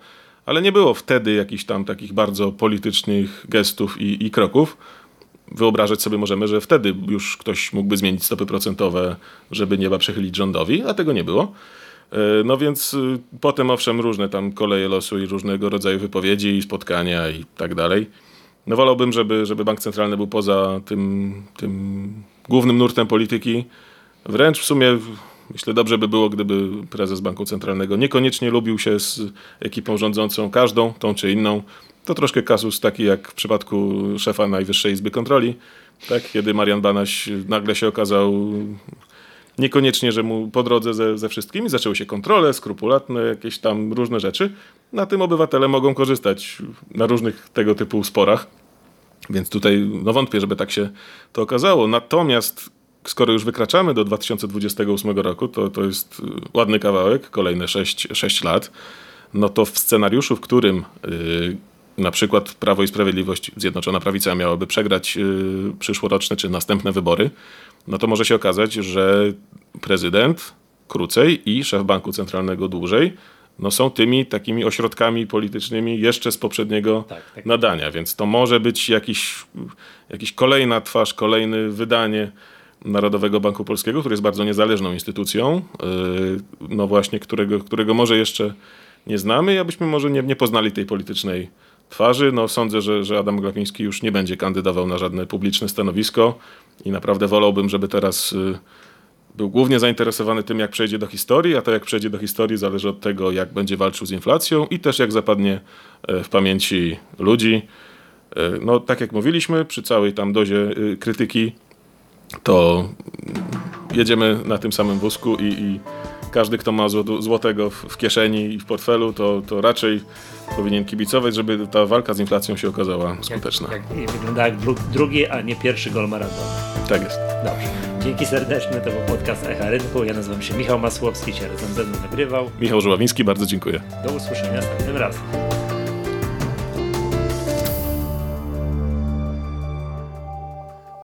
ale nie było wtedy jakichś tam takich bardzo politycznych gestów i, i kroków. Wyobrażać sobie możemy, że wtedy już ktoś mógłby zmienić stopy procentowe, żeby nieba przechylić rządowi, a tego nie było. E, no więc y, potem owszem różne tam koleje losu i różnego rodzaju wypowiedzi i spotkania i tak dalej. No wolałbym, żeby, żeby bank centralny był poza tym, tym głównym nurtem polityki. Wręcz w sumie myślę dobrze by było, gdyby prezes banku centralnego niekoniecznie lubił się z ekipą rządzącą, każdą, tą czy inną. To troszkę kasus taki jak w przypadku szefa Najwyższej Izby Kontroli, tak? kiedy Marian Banaś nagle się okazał Niekoniecznie, że mu po drodze ze, ze wszystkimi zaczęły się kontrole, skrupulatne, jakieś tam różne rzeczy. Na tym obywatele mogą korzystać na różnych tego typu sporach. Więc tutaj no wątpię, żeby tak się to okazało. Natomiast skoro już wykraczamy do 2028 roku, to, to jest ładny kawałek, kolejne 6, 6 lat, no to w scenariuszu, w którym yy, na przykład Prawo i Sprawiedliwość, Zjednoczona Prawica miałaby przegrać yy, przyszłoroczne czy następne wybory, no to może się okazać, że prezydent krócej i szef banku centralnego dłużej, no są tymi takimi ośrodkami politycznymi jeszcze z poprzedniego Tak, tak. nadania, więc to może być jakiś, jakiś kolejna twarz, kolejne wydanie Narodowego Banku Polskiego, który jest bardzo niezależną instytucją, yy, no właśnie, którego, którego może jeszcze nie znamy i abyśmy może nie, nie poznali tej politycznej twarzy. No sądzę, że, że Adam Glapiński już nie będzie kandydował na żadne publiczne stanowisko i naprawdę wolałbym, żeby teraz yy, był głównie zainteresowany tym, jak przejdzie do historii, a to jak przejdzie do historii zależy od tego, jak będzie walczył z inflacją i też jak zapadnie e, w pamięci ludzi. E, No, tak jak mówiliśmy, przy całej tam dozie y, krytyki, to jedziemy na tym samym wózku i, i każdy, kto ma zło- złotego w, kieszeni i w portfelu, to, to raczej powinien kibicować, żeby ta walka z inflacją się okazała skuteczna. Jak, jak wygląda jak dru- drugi, a nie pierwszy gol maratonu. Tak jest. Dobrze. Dzięki serdeczne, to był podcast Echa Rynku. Ja nazywam się Michał Masłowski, się razem ze mną nagrywał. Michał Żuławiński, bardzo dziękuję. Do usłyszenia następnym razem.